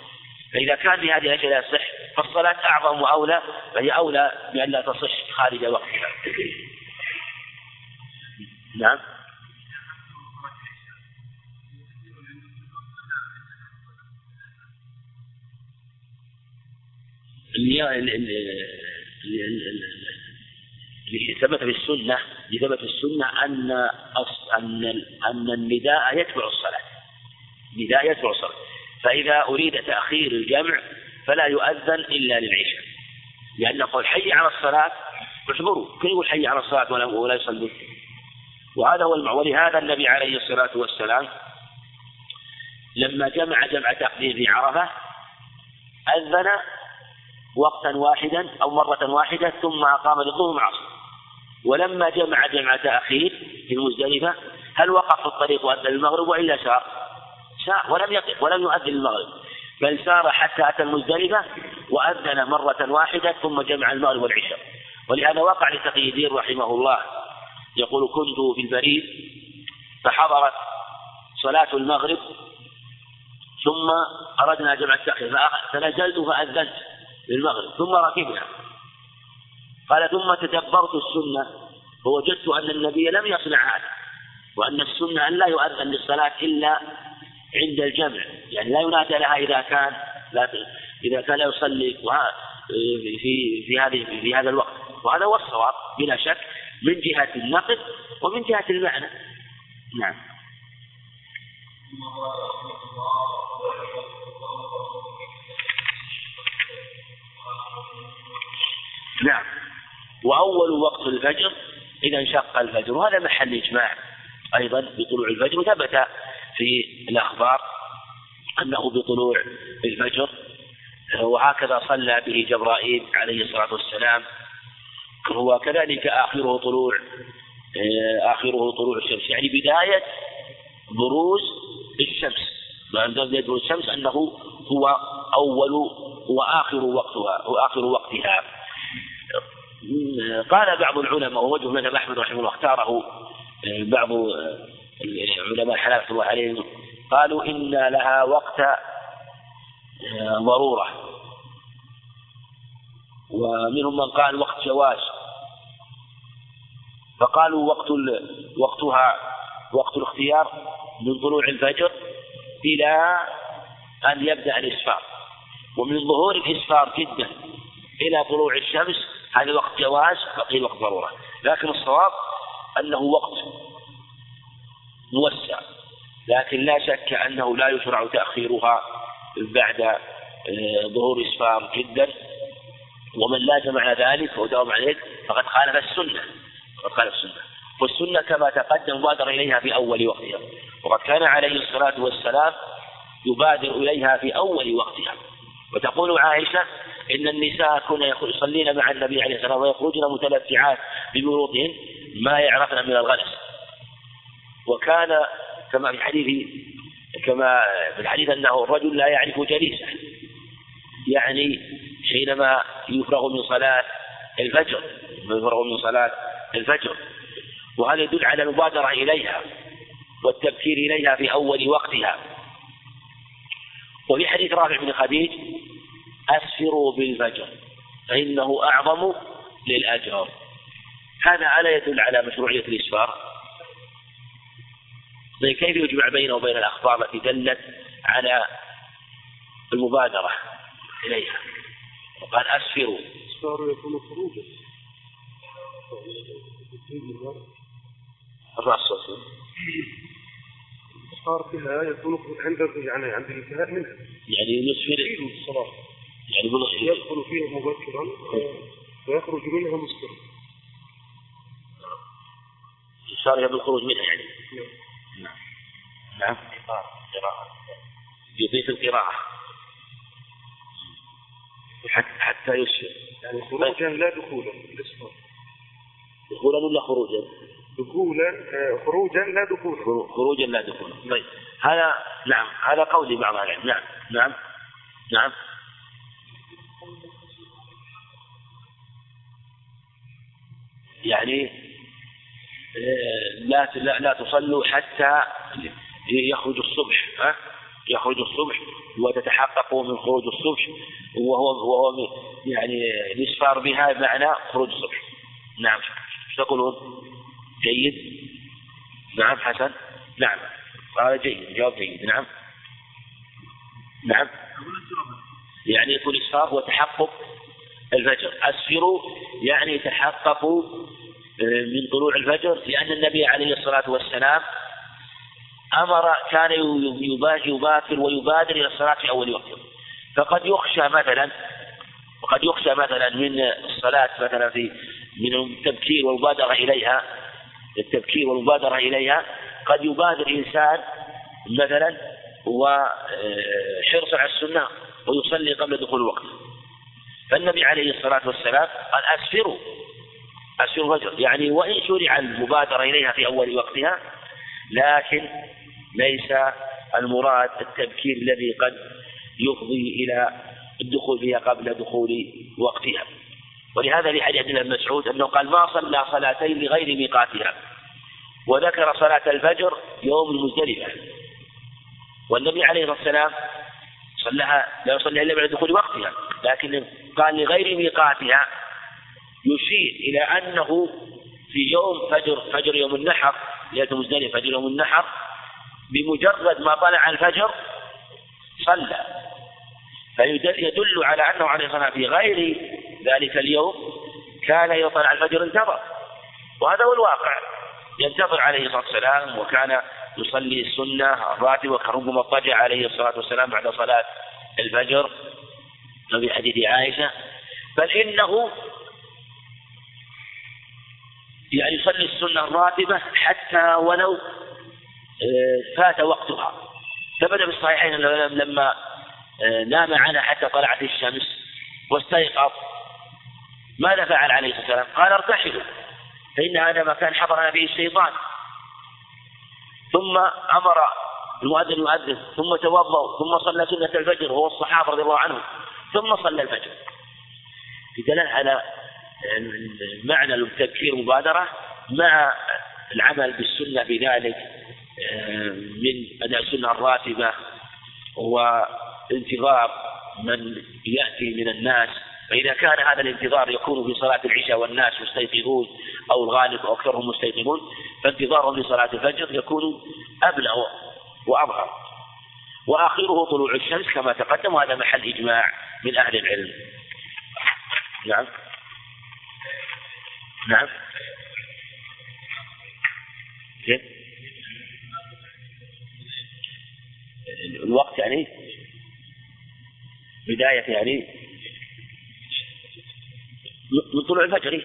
فإذا كان بهذه الأشياء لا يصح. فالصلاة أعظم وأولى فهي أولى بأن لا تصح خارج وقتها. نعم. اللي ثبت في السنة اللي ثبت في السنة أن أن أن النداء يتبع الصلاة. النداء يتبع الصلاة. فإذا أريد تأخير الجمع فلا يؤذن إلا للعشاء. لأن قول حي على الصلاة اعتبروا كيف يقول حي على الصلاة ولا ولا يصلون وهذا هو المعنى ولهذا النبي عليه الصلاة والسلام لما جمع جمع تقدير في عرفة أذن وقتا واحدا أو مرة واحدة ثم أقام للظهر مع ولما جمع جمع تأخير في المزدلفة هل وقف في الطريق وأذن المغرب وإلا سار؟ سار ولم يقف ولم يؤذن المغرب بل سار حتى أتى المزدلفة وأذن مرة واحدة ثم جمع المغرب والعشاء ولهذا وقع لتقي الدين رحمه الله يقول كنت في البريد فحضرت صلاة المغرب ثم أردنا جمع التأخير فنزلت فأذنت للمغرب ثم ركبنا. قال ثم تدبرت السنة فوجدت أن النبي لم يصنع هذا وأن السنة أن لا يؤذن للصلاة إلا عند الجمع. يعني لا ينادى لها إذا كان لا إذا كان يصلي في في هذه في هذا الوقت. وهذا هو الصواب بلا شك من جهة النقد ومن جهة المعنى. نعم. نعم. وأول وقت الفجر إذا انشق الفجر. وهذا محل إجماع أيضا بطلوع الفجر وثبت في الأخبار أنه بطلوع الفجر وهكذا صلى به جبرائيل عليه الصلاة والسلام. وكذلك آخره طلوع آخره طلوع الشمس. يعني بداية بروز الشمس. بداية بروز الشمس؟ أنه هو أول وآخر وقتها وآخر وقتها. قال بعض العلماء ووجه مذهب أحمد رحمه الله اختاره بعض علماء الحنابلة الله عليهم قالوا إن لها وقت ضرورة. ومنهم من قال وقت جواز. فقالوا وقت وقتها وقت الاختيار من طلوع الفجر إلى أن يبدأ الإسفار. ومن ظهور الإسفار جدا إلى طلوع الشمس هذا وقت جواز وقيل وقت ضرورة. لكن الصواب أنه وقت. موسع. لكن لا شك أنه لا يشرع تأخيرها بعد آه، ظهور إسفار جدا. ومن لازم على ذلك وداوم عليه فقد خالف السنة. فقد خالف السنة. والسنة كما تقدم بادر إليها في أول وقتها. وقد كان عليه الصلاة والسلام يبادر إليها في أول وقتها. وتقول عائشة إن النساء كن يصلين مع النبي عليه الصلاة والسلام ويخرجن متلفعات ببروطهن ما يعرفن من الغلس. وكان كما في حديث كما في الحديث أنه الرجل لا يعرف جليسه. يعني حينما يفرغ من صلاة الفجر يفرغ من صلاة الفجر. وهذا يدل على المبادرة إليها والتبكير إليها في أول وقتها؟ وفي حديث رافع بن خديج أسفروا بالفجر فإنه أعظم للأجر. هذا ألا يدل على مشروعية الإسفار. كيف يجمع بينه وبين الأخبار التي دلت على المبادرة إليها؟ وقال أسفروا. الإسفار يكون خروجا. الرأس الإسفار فيها يكون عند يعني عند الانتهاء منها. يعني يسفر من الصلاة. يعني يدخل فيها مبكرا ويخرج منها مسكرا الإسفار بالخروج منها يعني. نعم. نعم. قراءة يضيف القراءة. حتى يسفر يعني خروجا لا دخولا دخولا ولا خروجا؟ دخولا آه، خروجا لا دخولا. خروجا لا دخولا. طيب. هذا نعم هذا قول بعض العلم. نعم نعم نعم. يعني آه، لا لا, لا تصلوا حتى يخرج الصبح ها؟ يخرج الصبح وتتحققوا من خروج الصبح وهو وهو يعني الاسفار بها بمعنى خروج الصبح. نعم. تقولون؟ جيد؟ نعم. حسن؟ نعم. هذا جيد. جواب جيد. نعم. نعم. يعني يكون الاسفار هو تحقق الفجر. اسفروا يعني تحققوا آه، من طلوع الفجر لأن النبي عليه الصلاة والسلام أمر كان يباكر ويبادر إلى الصلاة في أول وقت فقد يخشى مثلا وقد يخشى مثلا من الصلاة مثلا في من التبكير والمبادرة إليها. التبكير والمبادرة إليها. قد يبادر إنسان مثلا وحرصا على السنة ويصلي قبل دخول الوقت. فالنبي عليه الصلاة والسلام قال أسفروا. أسفروا الفجر. يعني وإن شرع المبادرة إليها في أول وقتها لكن ليس المراد التبكير الذي قد يفضي إلى الدخول فيها قبل دخول وقتها. ولهذا في حديث ابن مسعود أنه قال ما صلى صلاتين لغير ميقاتها وذكر صلاة الفجر يوم المزدلفة. والنبي عليه الصلاة والسلام صلىها لا يصلي إلا بعد دخول وقتها لكن قال لغير ميقاتها يشير إلى أنه في يوم فجر فجر يوم النحر ليلة مزدلفة فجر يوم النحر بمجرد ما طلع الفجر صلى. فيدل على أنه عليه الصلاة في غير ذلك اليوم كان يطلع الفجر انتظر. وهذا هو الواقع. ينتظر عليه الصلاة والسلام وكان يصلي السنة الراتبة كربما اضطجع عليه الصلاة والسلام بعد صلاة الفجر. في حديث عائشة. بل إنه يعني يصلي السنة الراتبة حتى ولو فات وقتها. ثبت في الصحيحين لما آه، نام عنها حتى طلعت الشمس واستيقظ ماذا فعل عليه الصلاة والسلام؟ قال ارتحلوا فإن هذا مكان حضرنا فيه الشيطان. ثم أمر المؤذن يؤذن ثم توضأ ثم صلى سنة الفجر وهو الصحابة رضي الله عنهم ثم صلى الفجر. في على معنى التذكير مبادرة مع العمل بالسنة بذلك. من أداء السنة الراتبة وانتظار من يأتي من الناس. فإذا كان هذا الانتظار يكون في صلاة العشاء والناس مستيقظون أو الغالب أو أكثرهم مستيقظون فانتظارهم لصلاة الفجر يكون أبلغ وأظهر وآخره طلوع الشمس كما تقدم وهذا محل إجماع من أهل العلم. نعم. نعم. كيف؟ الوقت يعني بداية يعني من طلوع الفجر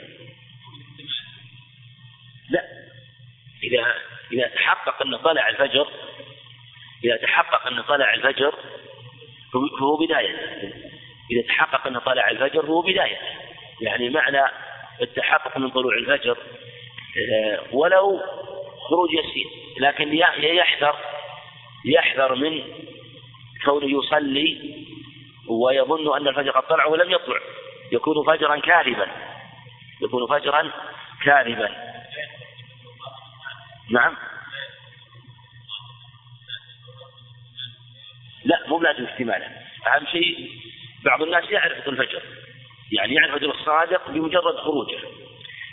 لا. إذا إذا تحقق أن طلع الفجر إذا تحقق أن طلع الفجر فهو بداية. إذا تحقق أن طلع الفجر فهو بداية. يعني معنى التحقق من طلوع الفجر آه، ولو خروج يسير لكن يحذر يحذر من كونه يصلي ويظن أن الفجر قد طلع ولم يطلع. يكون فجرا كاذبا. يكون فجرا كاذبا. نعم. لا مو لازم احتمالا. أهم شيء بعض الناس يعرف الفجر. يعني يعرف الفجر الصادق بمجرد خروجه.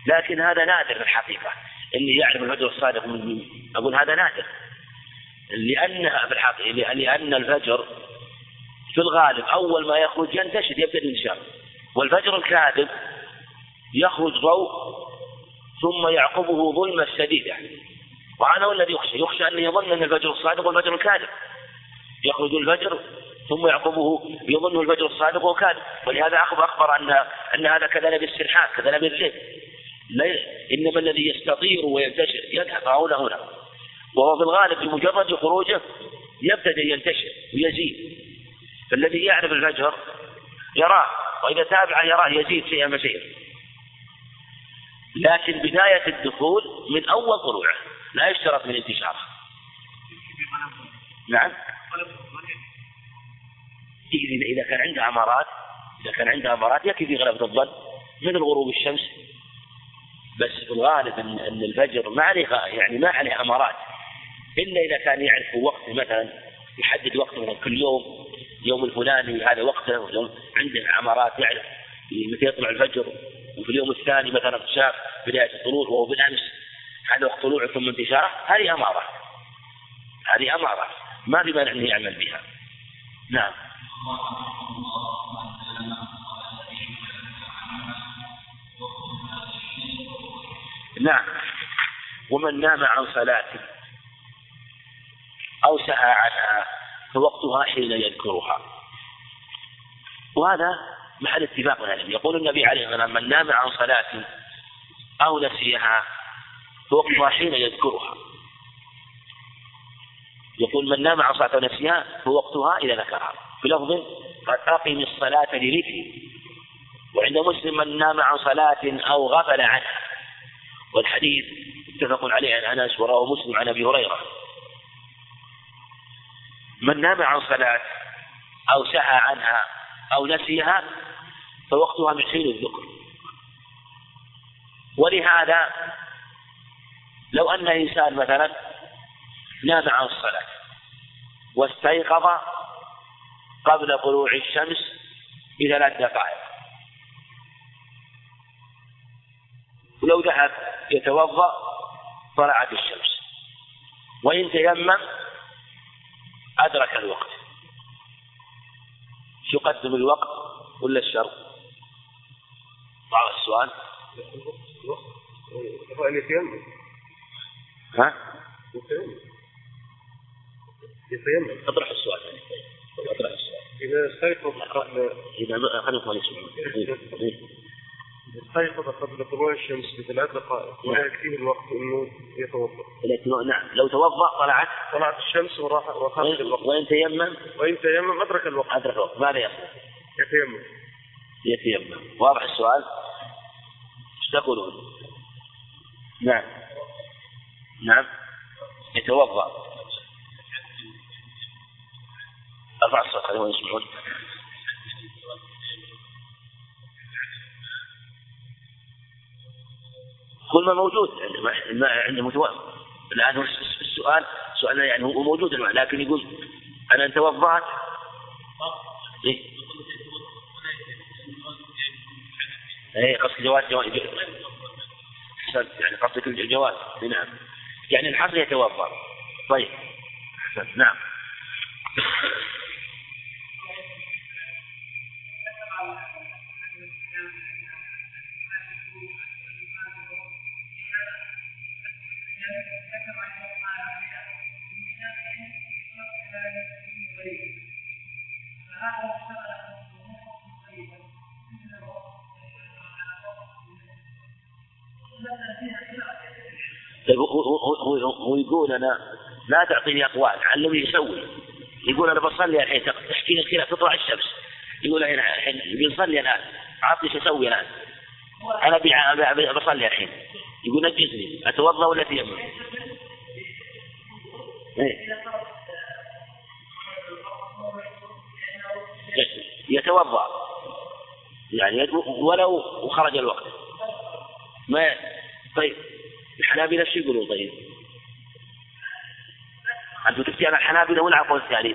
لكن هذا نادر في الحقيقة. إني يعرف الفجر الصادق من أقول هذا نادر. لأنها في الحقيقة لأن الفجر في الغالب أول ما يخرج ينتشر يبدأ الانتشار. والفجر الكاذب يخرج ضوء ثم يعقبه ظلمة شديدة. وهذا هو الذي يخشى. يخشى أن يظن أن الفجر الصادق والفجر الكاذب. يخرج الفجر ثم يعقبه يظنه الفجر الصادق وكاذب ولهذا أخبر أخبر أن أن هذا كذلك بالسرحان كذلك بالليل إنما الذي يستطير وينتشر يذهب هنا هنا. وهو في الغالب بمجرد خروجه يبتدئ ينتشر ويزيد. فالذي يعرف الفجر يراه وإذا تابع يراه يزيد شيئا فشيئا لكن بداية الدخول من أول طلوعه لا يشترط من انتشاره. نعم. إذا كان عنده أمارات إذا كان عنده أمارات يكفي في غلبة الظن مثل غروب الشمس. بس في الغالب أن الفجر ما عليه يعني ما عليه أمارات. إلا إذا كان يعرف وقت مثلا يحدد وقته كل يوم يوم الفلاني هذا وقته ويوم عنده عمارات يعرف متى يطلع الفجر وفي اليوم الثاني مثلا شاف بداية الطلوع وهو بالأمس هذا وقت طلوع ثم انتشاره هذه أمارة. هذه أمارة. ما في مانع أنه يعمل بها. نعم. نعم. ومن نام عن صلاة أو سهى عنها فوقتها حين يذكرها. وهذا محل اتفاق العلم يقول النبي عليه الصلاة والسلام من نام عن صلاة أو نسيها فوقتها حين يذكرها. يقول من نام عن صلاة أو نسيها فوقتها إذا ذكرها. في لفظ قد أقم الصلاة لذكري. وعند مسلم من نام عن صلاة أو غفل عنها. والحديث متفق عليه عن أنس ورواه مسلم عن أبي هريرة. من نام عن صلاة أو سهى عنها أو نسيها فوقتها من حين الذكر. ولهذا لو أن إنسان مثلا نام عن الصلاة واستيقظ قبل طلوع الشمس بثلاث دقائق. ولو ذهب يتوضأ طلعت الشمس. وإن تيمم أدرك الوقت. يقدم الوقت ولا الشرط؟ ضع السؤال. ها؟ يتيمم أطرح السؤال. أطرح السؤال. إذا استيقظ قبل إذا خلينا ما نسمع استيقظ قبل طلوع الشمس بثلاث دقائق ولا يكفيه الوقت إنه يتوضأ. نعم لو توضأ طلعت طلعت الشمس وراح وخرج الوقت. وإن تيمم وإن تيمم أدرك الوقت. أدرك الوقت ماذا يصنع؟ يتيمم. يتيمم واضح السؤال؟ إيش تقولون؟ نعم نعم يتوضأ ارفع الصوت خليهم يسمعون كل ما موجود. ما عنده متوفر الآن السؤال سؤال يعني هو موجود الماء لكن يقول أنا أن توضأت إيه؟ إيه قصد جواز جواز يعني قصدك الجواز. نعم. يعني الحصر يتوضأ طيب. نعم. طيب هو, هو يقول أنا لا تعطيني أقوال علمني يسوي يقول أنا بصلي الحين تحكي لي الخلاف تطلع الشمس يقول الحين بنصلي الان عطني إيش أسوي الان أنا بصلي الحين يقول نجزني أتوضأ ولا تيمم؟ إيه؟ يتوضأ يعني ولو وخرج الوقت ما طيب الحنابلة شو يقولون طيب؟ أنتم تفتي على الحنابلة ولا القول الثاني؟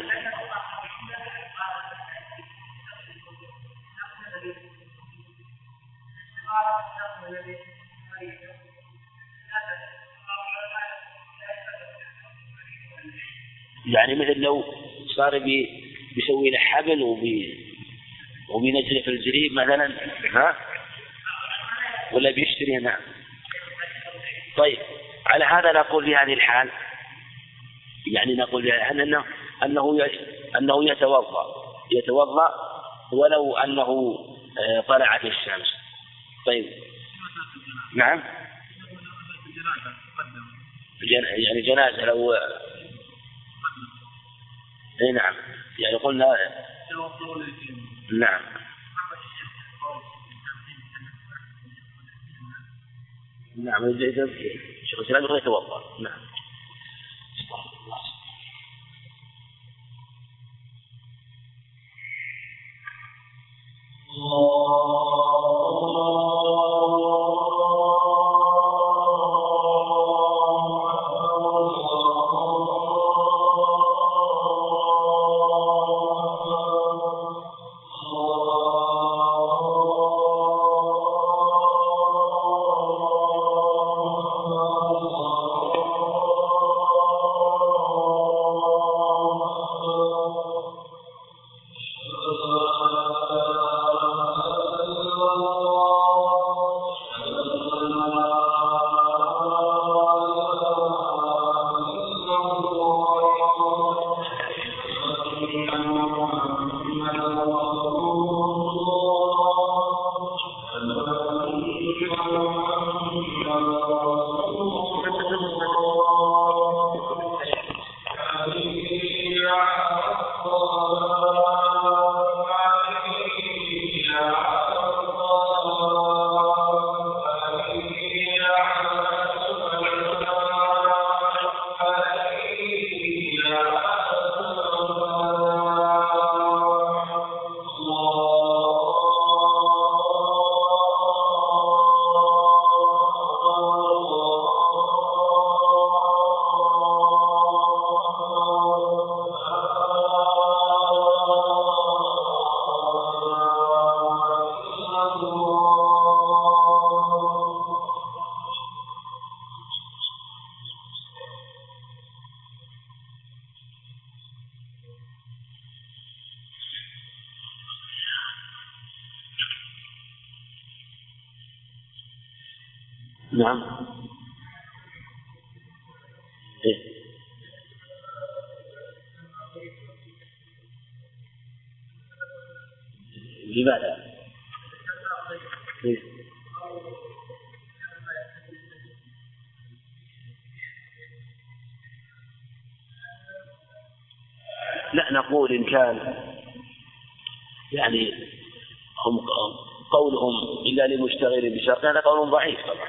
يعني مثل لو صار بي بيسوي له حبل وبي وبينزله في الجريب مثلا ها؟ ولا بيشتري نعم طيب على هذا نقول في هذه الحال يعني نقول أنه أنه أنه يتوضأ. يتوضأ ولو أنه آه، طلعت الشمس. طيب. نعم؟ يعني جنازة لو إي نعم. يعني قلنا نعم. نعم شيخ الإسلام يتوضأ. نعم. الله. نعم إيه؟ لماذا؟ إيه؟ لا نقول إن كان يعني هم قولهم إلا لمشتغل بشرط هذا قول ضعيف طبعا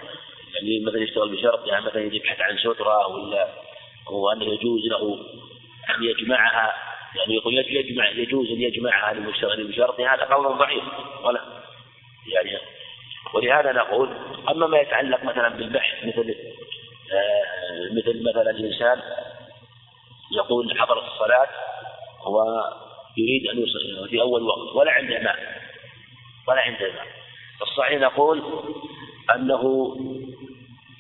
يعني مثلا يشتغل بشرط يعني مثلا يبحث عن سترة ولا هو أنه يجوز له أن يجمعها يعني يقول يجمع يجوز أن يجمعها لمشتغل بشرط هذا قول ضعيف ولا يعني ولهذا نقول أما ما يتعلق مثلا بالبحث مثل آه مثل مثلا الإنسان يقول حضرت الصلاة ويريد أن يصلي في أول وقت ولا عنده ماء ولا عنده ماء. الصحيح نقول أنه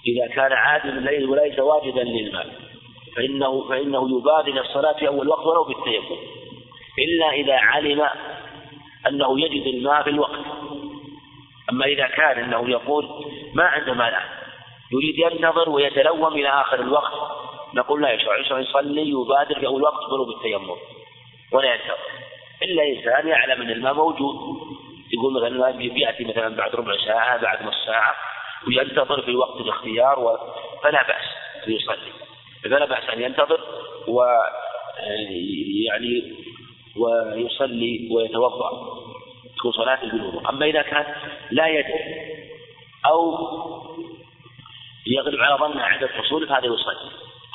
إذا كان عادل الليل وليس واجدا للماء فإنه فإنه يبادر الصلاة في أول وقت ولو بالتيمم. إلا إذا علم أنه يجد الماء في الوقت. أما إذا كان أنه يقول ما عنده ماء يريد ينتظر ويتلوم إلى آخر الوقت نقول لا يشرع يشرع يصلي يبادر في أول وقت ولو بالتيمم ولا ينتظر. إلا إنسان يعلم أن الماء موجود. يقول مثلا بيأتي مثلا بعد ربع ساعة بعد نص ساعة وينتظر في وقت الاختيار. فلا بأس يصلي. فلا بأس أن ينتظر و يعني ويصلي ويتوضأ تكون صلاة الجنوب. أما إذا كان لا يدري أو يغلب على ظنه عدد حصوله فهذا يصلي.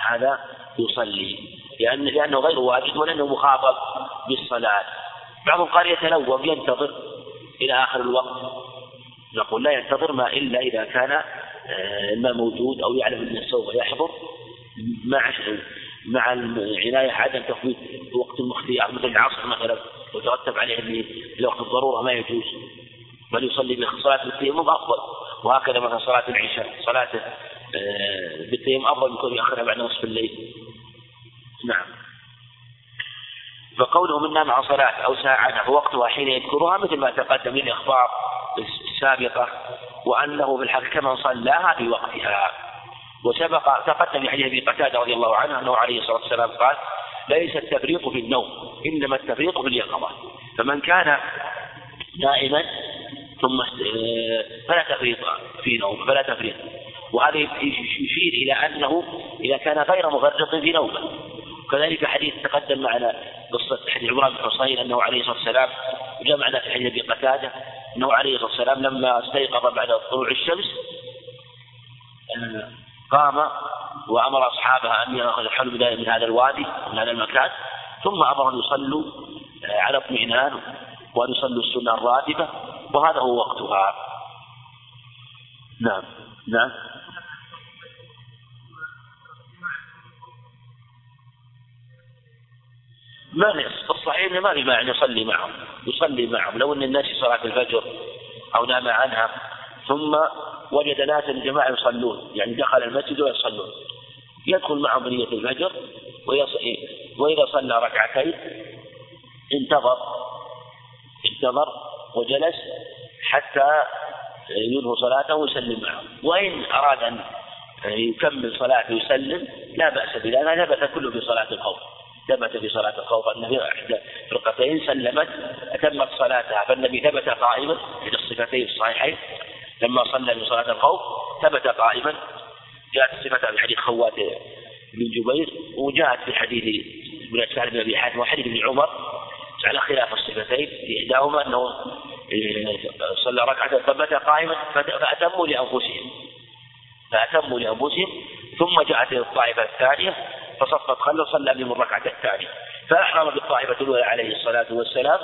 هذا يصلي. لأن لأنه غير واجد ولأنه مخاطب بالصلاة. بعضهم قال يتلوم ينتظر إلى آخر الوقت. نقول لا ينتظر ما إلا إذا كان آه، موجود أو يعلم أنه سوف يحضر مع مع العناية عدم تفويت وقت المختيار مثل العصر مثلا وترتب عليه أن لوقت الضرورة ما يجوز. بل يصلي بصلاة التيمم أفضل. وهكذا مثلا صلاة العشاء صلاته آه، بالتيمم أفضل من كون يأخرها بعد نصف الليل. نعم. فقوله منا مع صلاة أو ساعة فوقتها حين يذكرها مثل ما تقدم من الإخبار السابقة وأنه في الحقيقة من صلاها في وقتها. وسبق تقدم في حديث أبي قتادة رضي الله عنه أنه عليه الصلاة والسلام قال ليس التفريط في النوم إنما التفريط في اليقظة. فمن كان نائما ثم فلا تفريط في نوم فلا تفريط. وهذا يشير إلى أنه إذا كان غير مفرط في نومه. كذلك حديث تقدم معنا قصة حديث عمران بن حصين أنه عليه الصلاة والسلام وجاء معنا في حديث أبي قتادة أنه عليه الصلاة والسلام لما استيقظ بعد طلوع الشمس قام وأمر أصحابه أن يأخذ الحلم من هذا الوادي من هذا المكان ثم أمر أن يصلوا على اطمئنان وأن يصلوا السنة الراتبة وهذا هو وقتها. نعم. نعم. ما الصحيح إنه ما في مانع يصلي معهم يصلي معهم. لو أن الناس صلاة الفجر أو نام عنها ثم وجد ناسا جماعة يصلون يعني دخل المسجد ويصلون يدخل معهم بنية الفجر وإذا صلى ركعتين انتظر انتظر وجلس حتى ينهوا صلاته ويسلم معهم. وإن أراد أن يكمل صلاته ويسلم لا بأس بذلك هذا ثبت كله في صلاة الخوف. ثبت في صلاة الخوف. أن في إحدى فرقتين سلمت أتمت صلاتها. فالنبي ثبت قائما في الصفتين الصحيحين. لما صلى في صلاة الخوف ثبت قائما. جاءت الصفة في حديث خوات بن جبير وجاءت في حديث ابن سعد بن أبي حاتم وحديث ابن عمر. على خلاف الصفتين في إحداهما أنه صلى ركعة ثبت قائما فأتموا لأنفسهم. فأتموا لأنفسهم ثم جاءت الطائفة الثانية فصفت خلف صلى بهم الركعة الثانية. فأحرم بالطائفة الأولى عليه الصلاة والسلام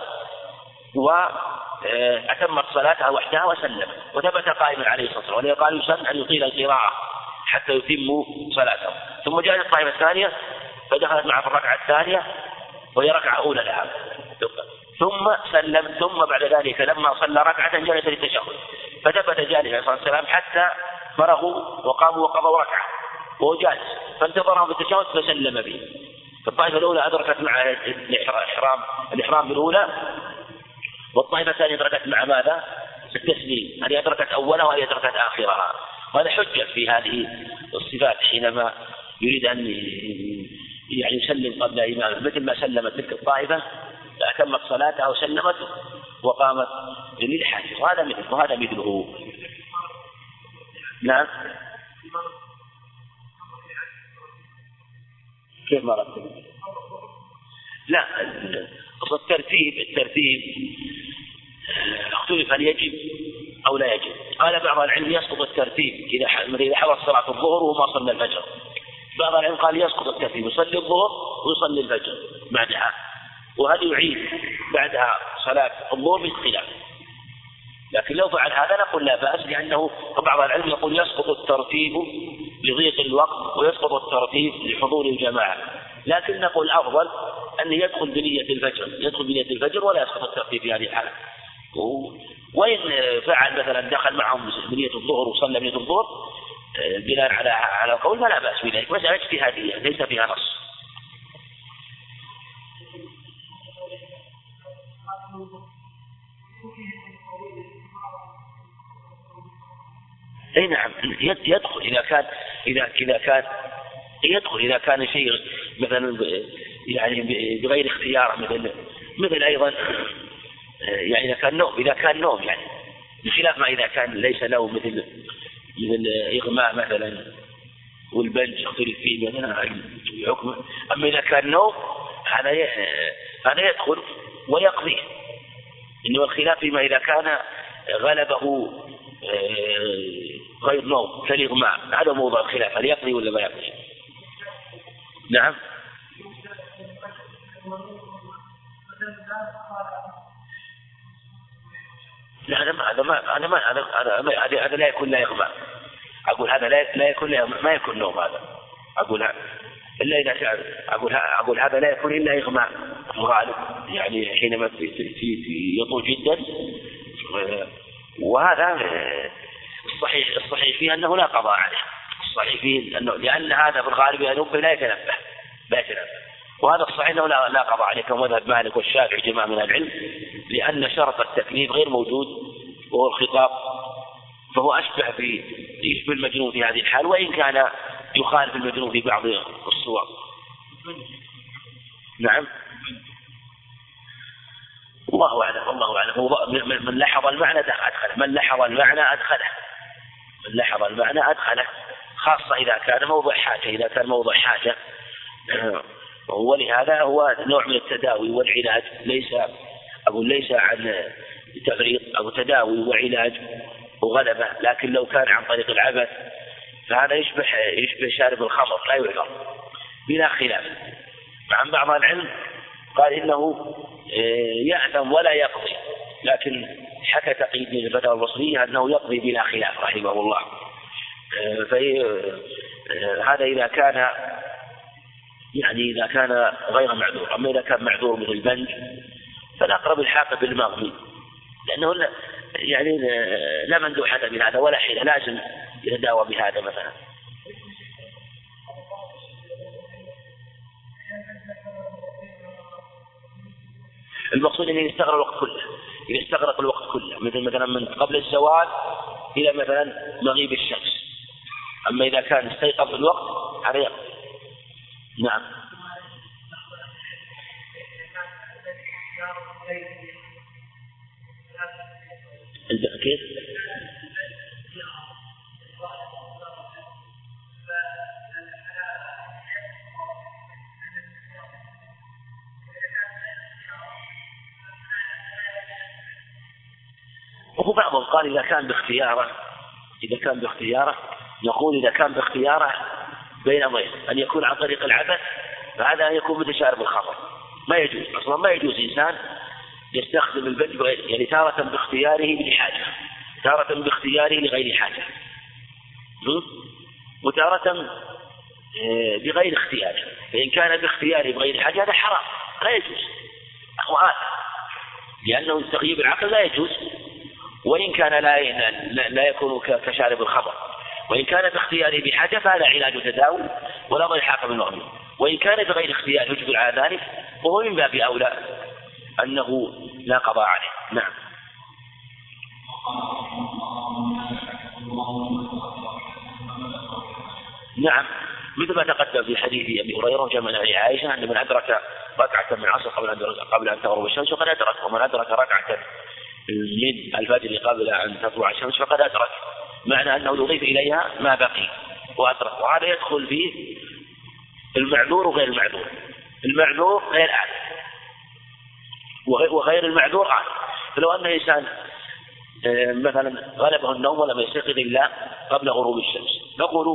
وأتمت صلاتها وحدها وسلم. وثبت قائما عليه الصلاة والسلام. ولذلك يسن أن يطيل القراءة حتى يتموا صلاته ثم جاءت الطائفة الثانية فدخلت معه في الركعة الثانية وهي ركعة أولى لها. ثم سلم ثم بعد ذلك لما صلى ركعة جلس للتشهد. فثبت جالس عليه الصلاة والسلام حتى فرغوا وقاموا وقضوا ركعة. وهو جالس فانتظرهم بالتشهد فسلم به. فالطائفة الأولى أدركت مع الإحرام الإحرام الأولى والطائفة الثانية أدركت مع ماذا؟ التسليم هذه أدركت أولها وهذه أدركت آخرها. وهذا حجة في هذه الصفات حينما يريد أن يعني يسلم قبل إمامه. مثل ما سلمت تلك الطائفة فأتمت صلاتها وسلمت وقامت للحاجة. وهذا مثل وهذا مثله. نعم. كيف ما رتب؟ لا الترتيب الترتيب اختلف هل يجب أو لا يجب؟ قال بعض العلم يسقط الترتيب إذا إذا حضر صلاة الظهر وما صلى الفجر. بعض العلم قال يسقط الترتيب يصلي الظهر ويصلي الفجر بعدها. وهل يعيد بعدها صلاة الظهر؟ بالخلاف. لكن لو فعل هذا نقول لا بأس لأنه بعض العلم يقول يسقط الترتيب لضيق الوقت ويسقط الترتيب لحضور الجماعة. لكن نقول الأفضل أن يدخل بنية الفجر يدخل بنية الفجر ولا يسقط الترتيب في هذه الحالة. وإن فعل مثلا دخل معهم بنية الظهر وصلى بنية الظهر بناء على على القول فلا بأس بذلك. مسألة اجتهادية ليس فيها نص. إي نعم. يدخل إذا كان إذا إذا كان يدخل إذا كان شيء مثلا يعني بغير اختيار مثل مثل أيضا يعني إذا كان نوم إذا كان نوم يعني بخلاف ما إذا كان ليس له مثل مثل إغماء مثلا والبنج يختلف فيه مثلا الحكم أما إذا كان نوم هذا هذا يدخل ويقضي إنما الخلاف فيما إذا كان غلبه غير نوم كالإغماء هذا موضوع الخلاف هل يقضي ولا ما يقضي؟ نعم. لا هذا ما هذا ما هذا ما هذا هذا لا يكون لا يغمى. أقول هذا لا لا يكون ما يكون نوم هذا. أقول إلا إذا كان أقول أقول هذا لا يكون إلا إغماء. غالب يعني حينما يطول جدا وهذا الصحيح الصحيح فيه أنه لا قضاء عليه. الصحيح فيه أنه لأن هذا في الغالب ينبه لا يتنبه لا يتنبه. وهذا الصحيح أنه لا, لا قضاء عليه كمذهب مالك والشافعي جماعة من العلم لأن شرط التكليف غير موجود وهو الخطاب فهو أشبه في يشبه المجنون في هذه الحال وإن كان يخالف المجنون في بعض الصور نعم. الله أعلم الله أعلم. من لحظ المعنى ادخله من لحظ المعنى أدخله. من لحظ المعنى أدخله. خاصة إذا كان موضع حاجة إذا كان موضع حاجة. ولهذا هو نوع من التداوي والعلاج. ليس أقول ليس عن تفريط أو تداوي وعلاج وغلبة لكن لو كان عن طريق العبث فهذا يشبه يشبه شارب الخمر لا يعذر. بلا خلاف. عن بعض العلم قال إنه آه، يأثم ولا يقضي. لكن حكى تقي بن الفتاوى البصرية أنه يقضي بلا خلاف رحمه الله. آه، في آه، هذا إذا كان يعني إذا كان غير معذور. أما إذا كان معذور مثل البنج فالأقرب الحاق بالمغني. لأنه يعني لا مندوحة بهذا ولا حيلة. لازم يتداوى بهذا مثلا. المقصود إنه يستغرق الوقت كله اذا استغرق الوقت كله مثل مثلا من قبل الزوال إلى مثلا مغيب الشمس. أما إذا كان استيقظ الوقت هذا يقضي نعم. كيف؟ وهو بعضهم قال إذا كان باختياره إذا كان باختياره نقول إذا كان باختياره بين أمرين أن يكون عن طريق العبث فهذا يكون متشارب الخطر ما يجوز أصلا ما يجوز إنسان يستخدم البنج بغير يعني تارة باختياره لحاجة تارة باختياره لغير حاجة. وتارة آه، بغير اختيار فإن كان باختياره بغير حاجة هذا حرام لا يجوز. وآثم لأنه تغييب العقل لا يجوز. وإن كان لا لا يكون كشارب الخمر. وإن كان باختياره بحاجة فهذا علاج تداوي ولا ضر حاكم المغني وإن كان بغير اختيار يجبر على ذلك وهو من باب أولى أنه لا قضاء عليه. نعم. نعم. مثل ما تقدم في حديث أبي هريرة وجاء من عائشة أن من أدرك ركعة من العصر قبل ان قبل أن تغرب الشمس فقد أدرك ومن أدرك ركعة من الفجر قبل أن تطلع الشمس فقد أدرك. معنى أنه يضيف إليها ما بقي وأدرك. وهذا يدخل فيه المعذور وغير المعذور. المعذور غير آثم وغير المعذور آثم فلو أن إنسان آه، مثلا غلبه النوم ولم يستيقظ إلا قبل غروب الشمس. نقول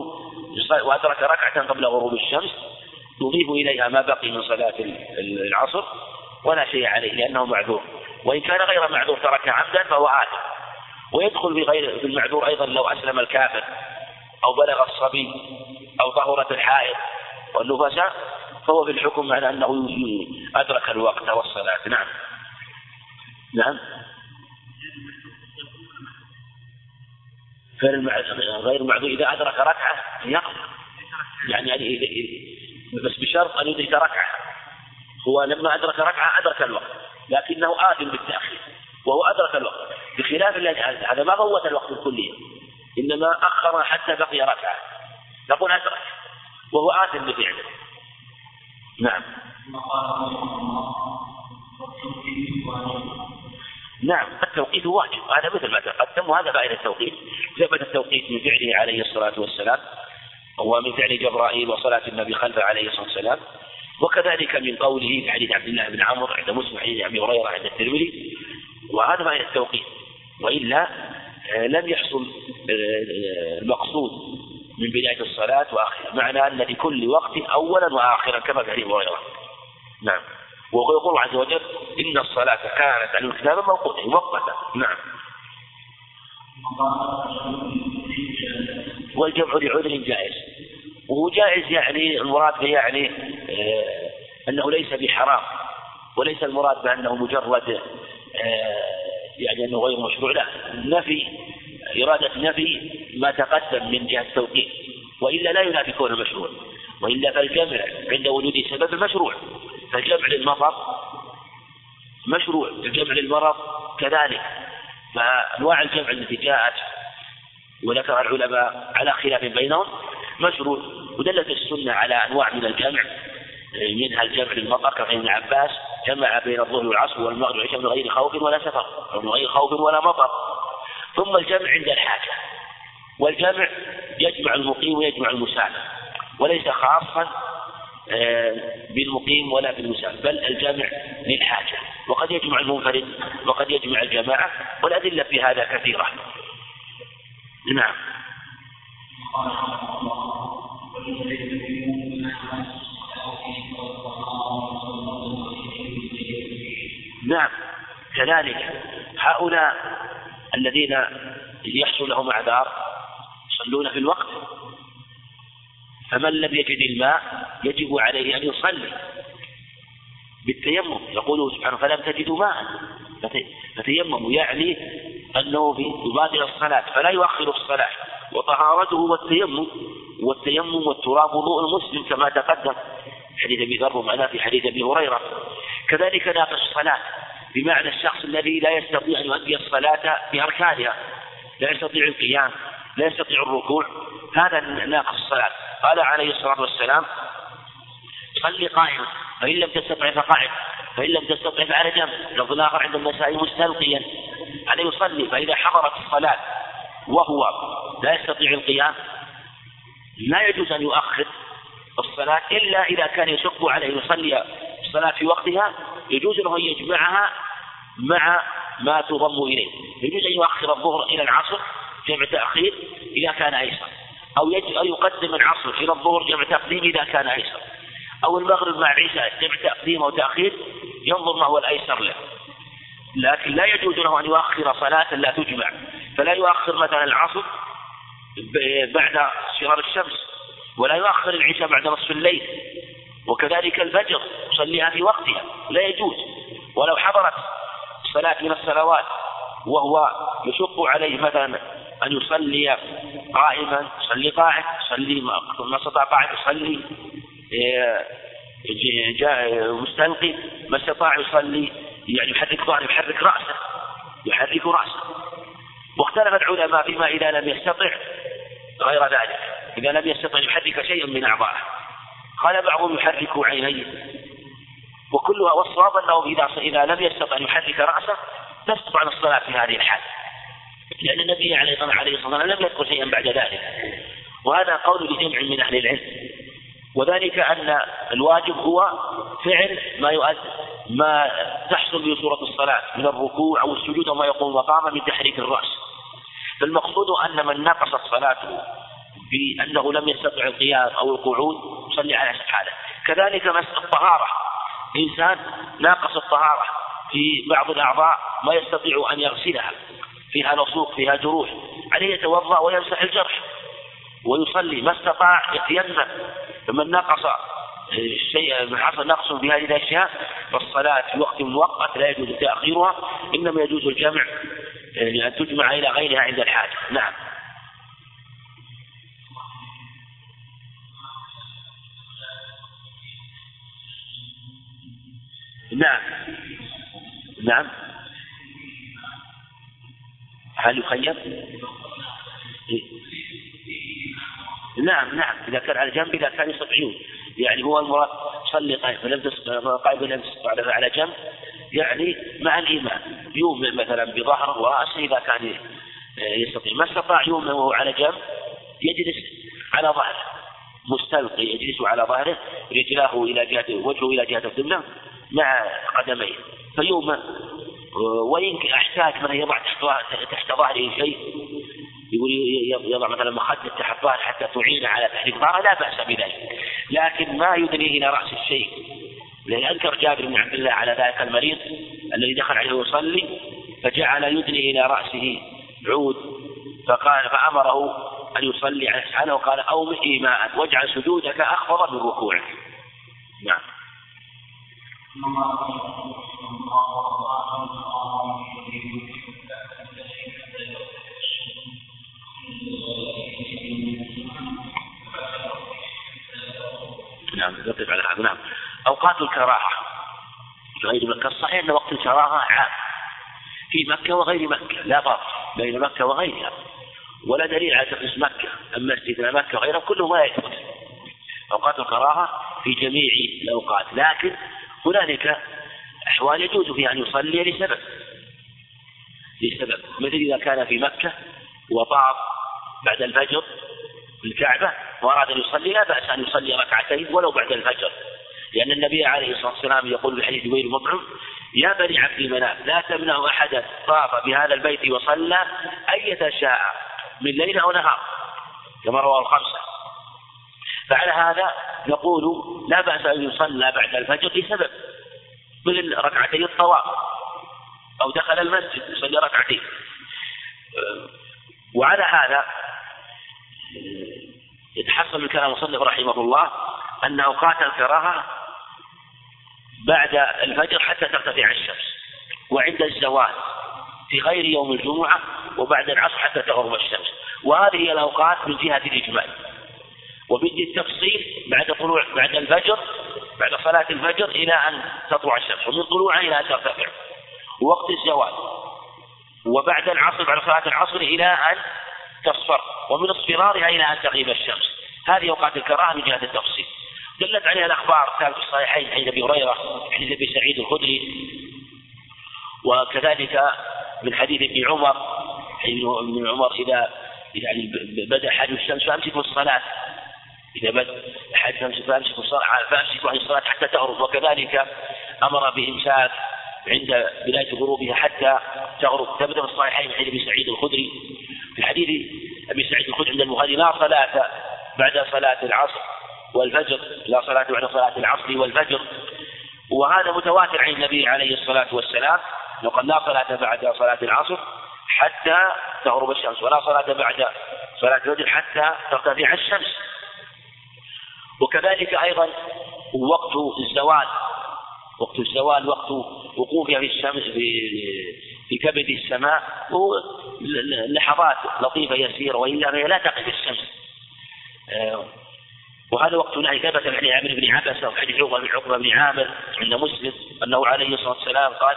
وأدرك ركعة قبل غروب الشمس يضيف إليها ما بقي من صلاة العصر ولا شيء عليه لأنه معذور. وإن كان غير معذور ترك عمدا فهو آثم. ويدخل في غير في المعذور أيضا لو أسلم الكافر أو بلغ الصبي أو طهرت الحائض والنفساء فهو في الحكم على أنه أدرك الوقت والصلاة. نعم. نعم. غير المعذور. إذا أدرك ركعة يقضي. يعني, يعني بس بشرط أن يدرك ركعة. هو لما أدرك ركعة أدرك الوقت. لكنه آثم بالتأخير وهو أدرك الوقت. بخلاف الذي هذا ما فوت الوقت الكلية إنما أخر حتى بقي ركعة. نقول أدرك وهو آثم بفعله. نعم. نعم التوقيت واجب هذا مثل ما تقدم وهذا فائدة التوقيت. ثبت التوقيت من فعله عليه الصلاة والسلام ومن فعل جبرائيل وصلاة النبي خلفه عليه الصلاة والسلام. وكذلك من قوله في حديث عبد الله بن عمرو عند مسلم حديث أبي هريرة عند الترمذي وهذا فائدة التوقيت. وإلا آه، لم يحصل آه، المقصود من بداية الصلاة وآخرها معنى أن لكل وقت أولا وآخرا كما في حديث هريرة. نعم. ويقول الله عز وجل إن الصلاة كانت على الكتاب موقوتا مؤقتا نعم. والجمع لعذر جائز. وهو جائز يعني المراد به يعني آه أنه ليس بحرام وليس المراد بأنه مجرد آه يعني أنه غير مشروع لا. نفي إرادة نفي ما تقدم من جهة التوقيت وإلا لا ينافي كونه مشروع وإلا فالجمع عند وجود سبب مشروع فالجمع للمطر مشروع الجمع للمرض كذلك. فأنواع الجمع التي جاءت وذكر العلماء على خلاف بينهم مشروع ودلت السنة على أنواع من الجمع منها الجمع للمطر كما ابن عباس جمع بين الظهر والعصر والمغرب والعشاء من غير خوف ولا سفر من غير خوف ولا مطر. ثم الجمع عند الحاجة والجمع يجمع المقيم ويجمع المسافر وليس خاصا آه، بالمقيم ولا بالمسافر بل الجامع للحاجة. وقد يجمع المنفرد وقد يجمع الجماعة والأدلة في هذا كثيرة. نعم. نعم كذلك هؤلاء الذين يحصل لهم أعذار يصلون في الوقت فمن لم يجد الماء يجب عليه أن يصلي بالتيمم. يقول سبحانه فلم تجدوا ماء فتيمموا يعني أنه يبادر الصلاة فلا يؤخر الصلاة وطهارته والتيمم والتيمم والتراب وضوء المسلم كما تقدم. حديث أبي ذر ومعناه في حديث أبي هريرة. كذلك ناقص الصلاة بمعنى الشخص الذي لا يستطيع أن يؤدي الصلاة باركانها لا يستطيع القيام لا يستطيع الركوع. هذا ناقص الصلاة. قال عليه الصلاة والسلام صل قائما فإن لم تستطع فقعد فإن لم تستطع فعلى جنب. لفظ الآخر عند النسائي مستلقيا. عليه يصلي فإذا حضرت الصلاة وهو لا يستطيع القيام لا يجوز أن يؤخر الصلاة إلا إذا كان يشق عليه يصلي الصلاة في وقتها يجوز له أن يجمعها مع ما تضم إليه. يجوز أن يؤخر الظهر إلى العصر جمع تأخير إذا كان أيسر أو يقدم العصر إلى الظهر جمع تقديم إذا كان أيسر أو المغرب مع العشاء جمع تقديم أو تأخير ينظر ما هو الأيسر له. لكن لا يجوز له أن يؤخر صلاة لا تجمع. فلا يؤخر مثلا العصر بعد شرار الشمس ولا يؤخر العشاء بعد نصف الليل وكذلك الفجر يصليها في وقتها لا يجوز. ولو حضرت صلاة من الصلوات وهو يشق عليه مثلا أن يصلي قائما يصلي قاعد يصلي ما استطاع قاعد يصلي مستلقي ما استطاع يصلي يعني يحرك ظهره يحرك رأسه يحرك رأسه. واختلف العلماء فيما إذا لم يستطع غير ذلك. إذا لم يستطع يحرك شيئا من أعضائه قال بعضهم يحرك عينيه. وكلها والصواب أنه إذا إذا لم يستطع أن يحرك رأسه لا يستطيع الصلاة في هذه الحال. لأن النبي عليه الصلاة والسلام لم يذكر شيئا بعد ذلك. وهذا قول لجمع من أهل العلم. وذلك أن الواجب هو فعل ما يؤدي ما تحصل به صورة الصلاة من الركوع أو السجود وما يقوم مقامه من تحريك الرأس. فالمقصود أن من نقصت صلاته بأنه لم يستطع القيام أو القعود يصلي على حاله كذلك مسألة الطهارة. إنسان ناقص الطهارة في بعض الأعضاء ما يستطيع أن يغسلها فيها لصوق فيها جروح عليه يتوضأ ويمسح الجرح ويصلي ما استطاع يتيمم. فمن نقص شيء من حصل نقص في هذه الأشياء فالصلاة في وقت مؤقت لا يجوز تأخيرها إنما يجوز الجمع يعني أن تجمع إلى غيرها عند الحاجة نعم. نعم. نعم. هل يخير؟ نعم نعم. إذا كان على جنب إذا كان يستطيعون. يعني هو المراد صلي قائم تستطع قائم تستطع على جنب. يعني مع الإيمان. يومئ مثلا بظهره ورأسه إذا كان يستطيع. ما استطاع يومئ وهو على جنب يجلس على ظهره. مستلقي يجلس على ظهره رجلاه إلى جهة وجهه إلى جهة القبلة مع قدميه. فيومئ. وإن احتاج من يضع تحت ظهره شيء يقول يضع مثلا مخدة تحت ظهر حتى تعين على تحريك ظهره لا بأس بذلك. لكن ما يدني إلى رأس الشيء. لأن أنكر جابر بن عبد الله على ذلك المريض الذي دخل عليه يصلي فجعل يدني إلى رأسه عود فقال فأمره أن يصلي على سبحانه وقال أومئ ماء واجعل سجودك أخفض من ركوعك. نعم. نعم نقف على هذا نعم. أوقات الكراهة. غير مكة. الصحيح أن وقت الكراهة عام. في مكة وغير مكة. لا فرق بين مكة وغيرها. ولا دليل على تخصيص مكة. أما استثناء مكة وغيرها كله ما يثبت. أوقات الكراهة في جميع الأوقات. لكن هنالك أحوال يجوز فيها أن يصلي لسبب. لسبب. مثل إذا كان في مكة وطاف بعد الفجر الكعبة وأراد أن يصلي لا بأس أن يصلي ركعتين ولو بعد الفجر. لأن النبي عليه الصلاة والسلام يقول في حديث جبير مطعم يا بني عبد مناف لا تمنعوا أحدا طاف بهذا البيت وصلى أية شاء من ليل أو نهار. كما رواه الخمسة. فعلى هذا نقول لا بأس أن يصلى بعد الفجر لسبب مثل ركعتي الطواف. أو دخل المسجد يصلي ركعتين. وعلى هذا يتحصل من كلام المصنف رحمه الله أن أوقات الكراهة بعد الفجر حتى ترتفع الشمس وعند الزوال في غير يوم الجمعة وبعد العصر حتى تغرب الشمس. وهذه هي الأوقات من جهة الإجمال. وبدي التفصيل بعد طلوع بعد الفجر بعد صلاة الفجر إلى أن تطلع الشمس ومن طلوعها إلى أن ترتفع. ووقت الزوال. وبعد العصر بعد صلاة العصر إلى أن تصفر ومن اصفرارها إلى أن تغيب الشمس. هذه أوقات الكراهة من جهة التفصيل. دلت عليها الأخبار ثابت الصحيحين عند أبي هريرة حديث أبي سعيد الخدري وكذلك من حديث ابن عمر ابن عمر إذا يعني بدأ حديث الشمس فأمسكوا الصلاة. إذا بدأ حديث الشمس فأمسكوا الصلاة فأمسكوا عن الصلاة حتى تغرب. وكذلك أمر بإمساك عند بداية غروبها حتى تغرب. ثبت في الصحيحين حديث أبي سعيد الخدري في حديث أبي سعيد الخدري عند البخاري لا صلاة بعد صلاة العصر والفجر لا صلاة بعد صلاة العصر والفجر. وهذا متواتر عن النبي عليه الصلاة والسلام وقال لا صلاة بعد صلاة العصر حتى تغرب الشمس ولا صلاة بعد صلاة الفجر حتى ترتفع الشمس. وكذلك أيضا وقت الزوال وقت الزوال وقت وقوفها في الشمس في في كبد السماء لحظات لطيفة يسيرة وإلا لا تقف الشمس. آه، وهذا وقت نهي ثبت عن عامر بن عبسة وحديث عقبة بن عقبة بن عامر عند مسلم أنه عليه الصلاة والسلام قال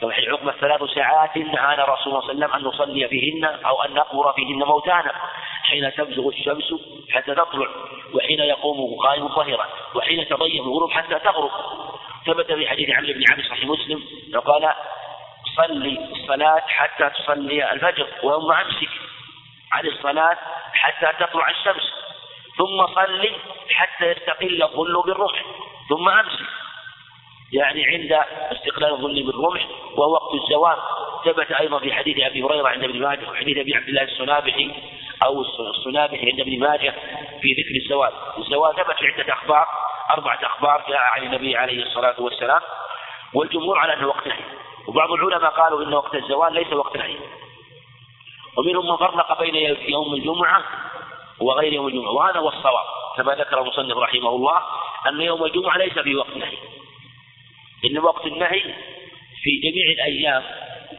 في حديث عقبة ثلاث ساعات نهانا رسول الله صلى الله عليه وسلم أن نصلي فيهن أو أن نقبر فيهن موتانا حين تبزغ الشمس حتى تطلع وحين يقوم قائم ظهرا وحين تضيق الغروب حتى تغرب. ثبت في حديث عمرو بن عبد صحيح مسلم قال صلي الصلاة حتى تصلي الفجر وهم أمسك عن الصلاة حتى تطلع الشمس. ثم صلي حتى يستقل الظل بالرمح. ثم أمسك. يعني عند استقلال الظل بالرمح وهو وقت الزوال. ثبت أيضا في حديث أبي هريرة عند ابن ماجه وحديث أبي عبد الله السنابحي أو السنابحي عند ابن ماجه في ذكر الزوال. الزوال ثبت في عدة أخبار. أربعة أخبار جاء عن النبي عليه الصلاة والسلام والجمهور على أنه وقت وبعض العلماء قالوا إن وقت الزوال ليس وقت نهي ومنهم من فرق بين يوم الجمعة وغير يوم الجمعة وهذا هو الصواب كما ذكر المصنف رحمه الله أن يوم الجمعة ليس في وقت نهي إن وقت النهي في جميع الأيام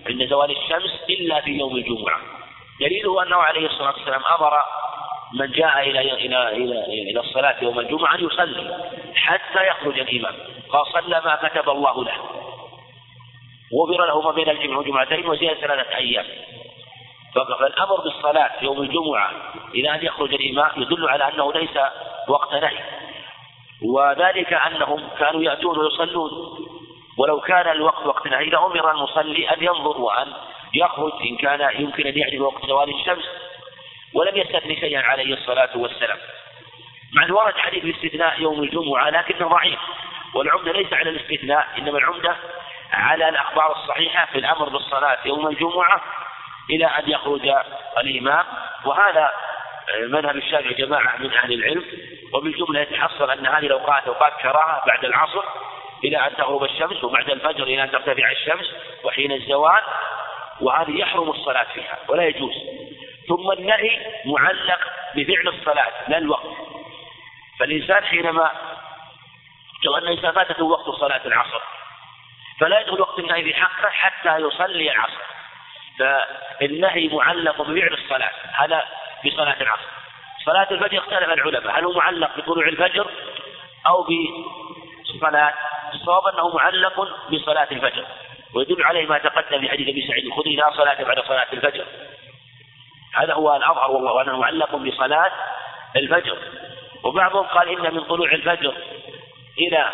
عند زوال الشمس إلا في يوم الجمعة. دليله أنه عليه الصلاة والسلام أمر من جاء إلى إلى إلى إلى الصلاة يوم الجمعة أن يصلي حتى يخرج الإمام قال صلى ما كتب الله له. غفر له ما بين الجمع والجمعتين وزيادة ثلاثة أيام. فالأمر بالصلاة يوم الجمعة إلى أن يخرج الإمام يدل على أنه ليس وقت نهي. وذلك أنهم كانوا يأتون ويصلون. ولو كان الوقت وقت نهي لأمر المصلي أن ينظر وأن يخرج إن كان يمكن أن يعرف وقت زوال الشمس. ولم يستثني شيئا عليه الصلاة والسلام. مع أن ورد حديث الاستثناء يوم الجمعة لكنه ضعيف. والعمدة ليس على الاستثناء إنما العمدة على الأخبار الصحيحة في الأمر بالصلاة يوم الجمعة إلى أن يخرج الإمام. وهذا مذهب الشافعي جماعة من أهل العلم. وبالجملة يتحصل أن هذه الأوقات أوقات كراهة بعد العصر إلى أن تغرب الشمس وبعد الفجر إلى أن ترتفع الشمس وحين الزوال. وهذه يحرم الصلاة فيها ولا يجوز. ثم النهي معلق بفعل الصلاة لا الوقت. فالإنسان حينما لو أن الإنسان فاتته وقت صلاة العصر فلا يدخل وقت النهي في حقه حتى يصلي العصر. فالنهي معلق بفعل الصلاة. هذا في صلاة العصر. صلاة الفجر اختلف العلماء. هل هو معلق بطلوع الفجر أو بصلاة الصواب أنه معلق بصلاة الفجر. ويدل عليه ما تقدم في حديث أبي سعيد الخدري لا صلاة بعد صلاة الفجر. هذا هو الأظهر والله أنه معلق بصلاة الفجر. وبعضهم قال إن من طلوع الفجر إلى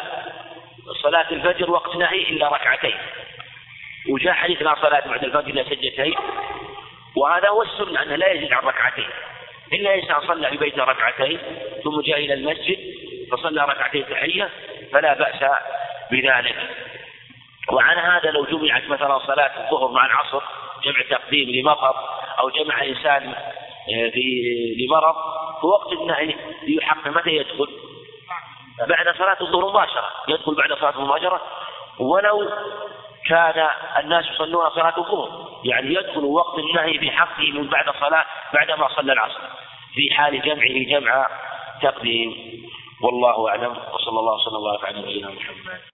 صلاة الفجر وقت نهي إلا ركعتين. وجاء حديث لا صلاة بعد الفجر إلا سجدتين. وهذا هو السنة أنه لا يزيد عن ركعتين. إلا إنسان صلى في بيته ركعتين ثم جاء إلى المسجد فصلى ركعتين تحية فلا بأس بذلك. وعن هذا لو جمعت مثلا صلاة الظهر مع العصر جمع تقديم لمطر أو جمع إنسان آه، في لمرض في وقت النهي يحق متى يدخل؟ بعد صلاة الظهر مباشرة. يدخل بعد صلاة مباشرة. ولو كان الناس يصلون صلاة الظهر. يعني يدخل وقت النهي في حقه من بعد صلاة بعدما صلى العصر. في حال جمعه جمع تقديم. والله أعلم. وصلى الله وسلم وبارك على نبينا محمد.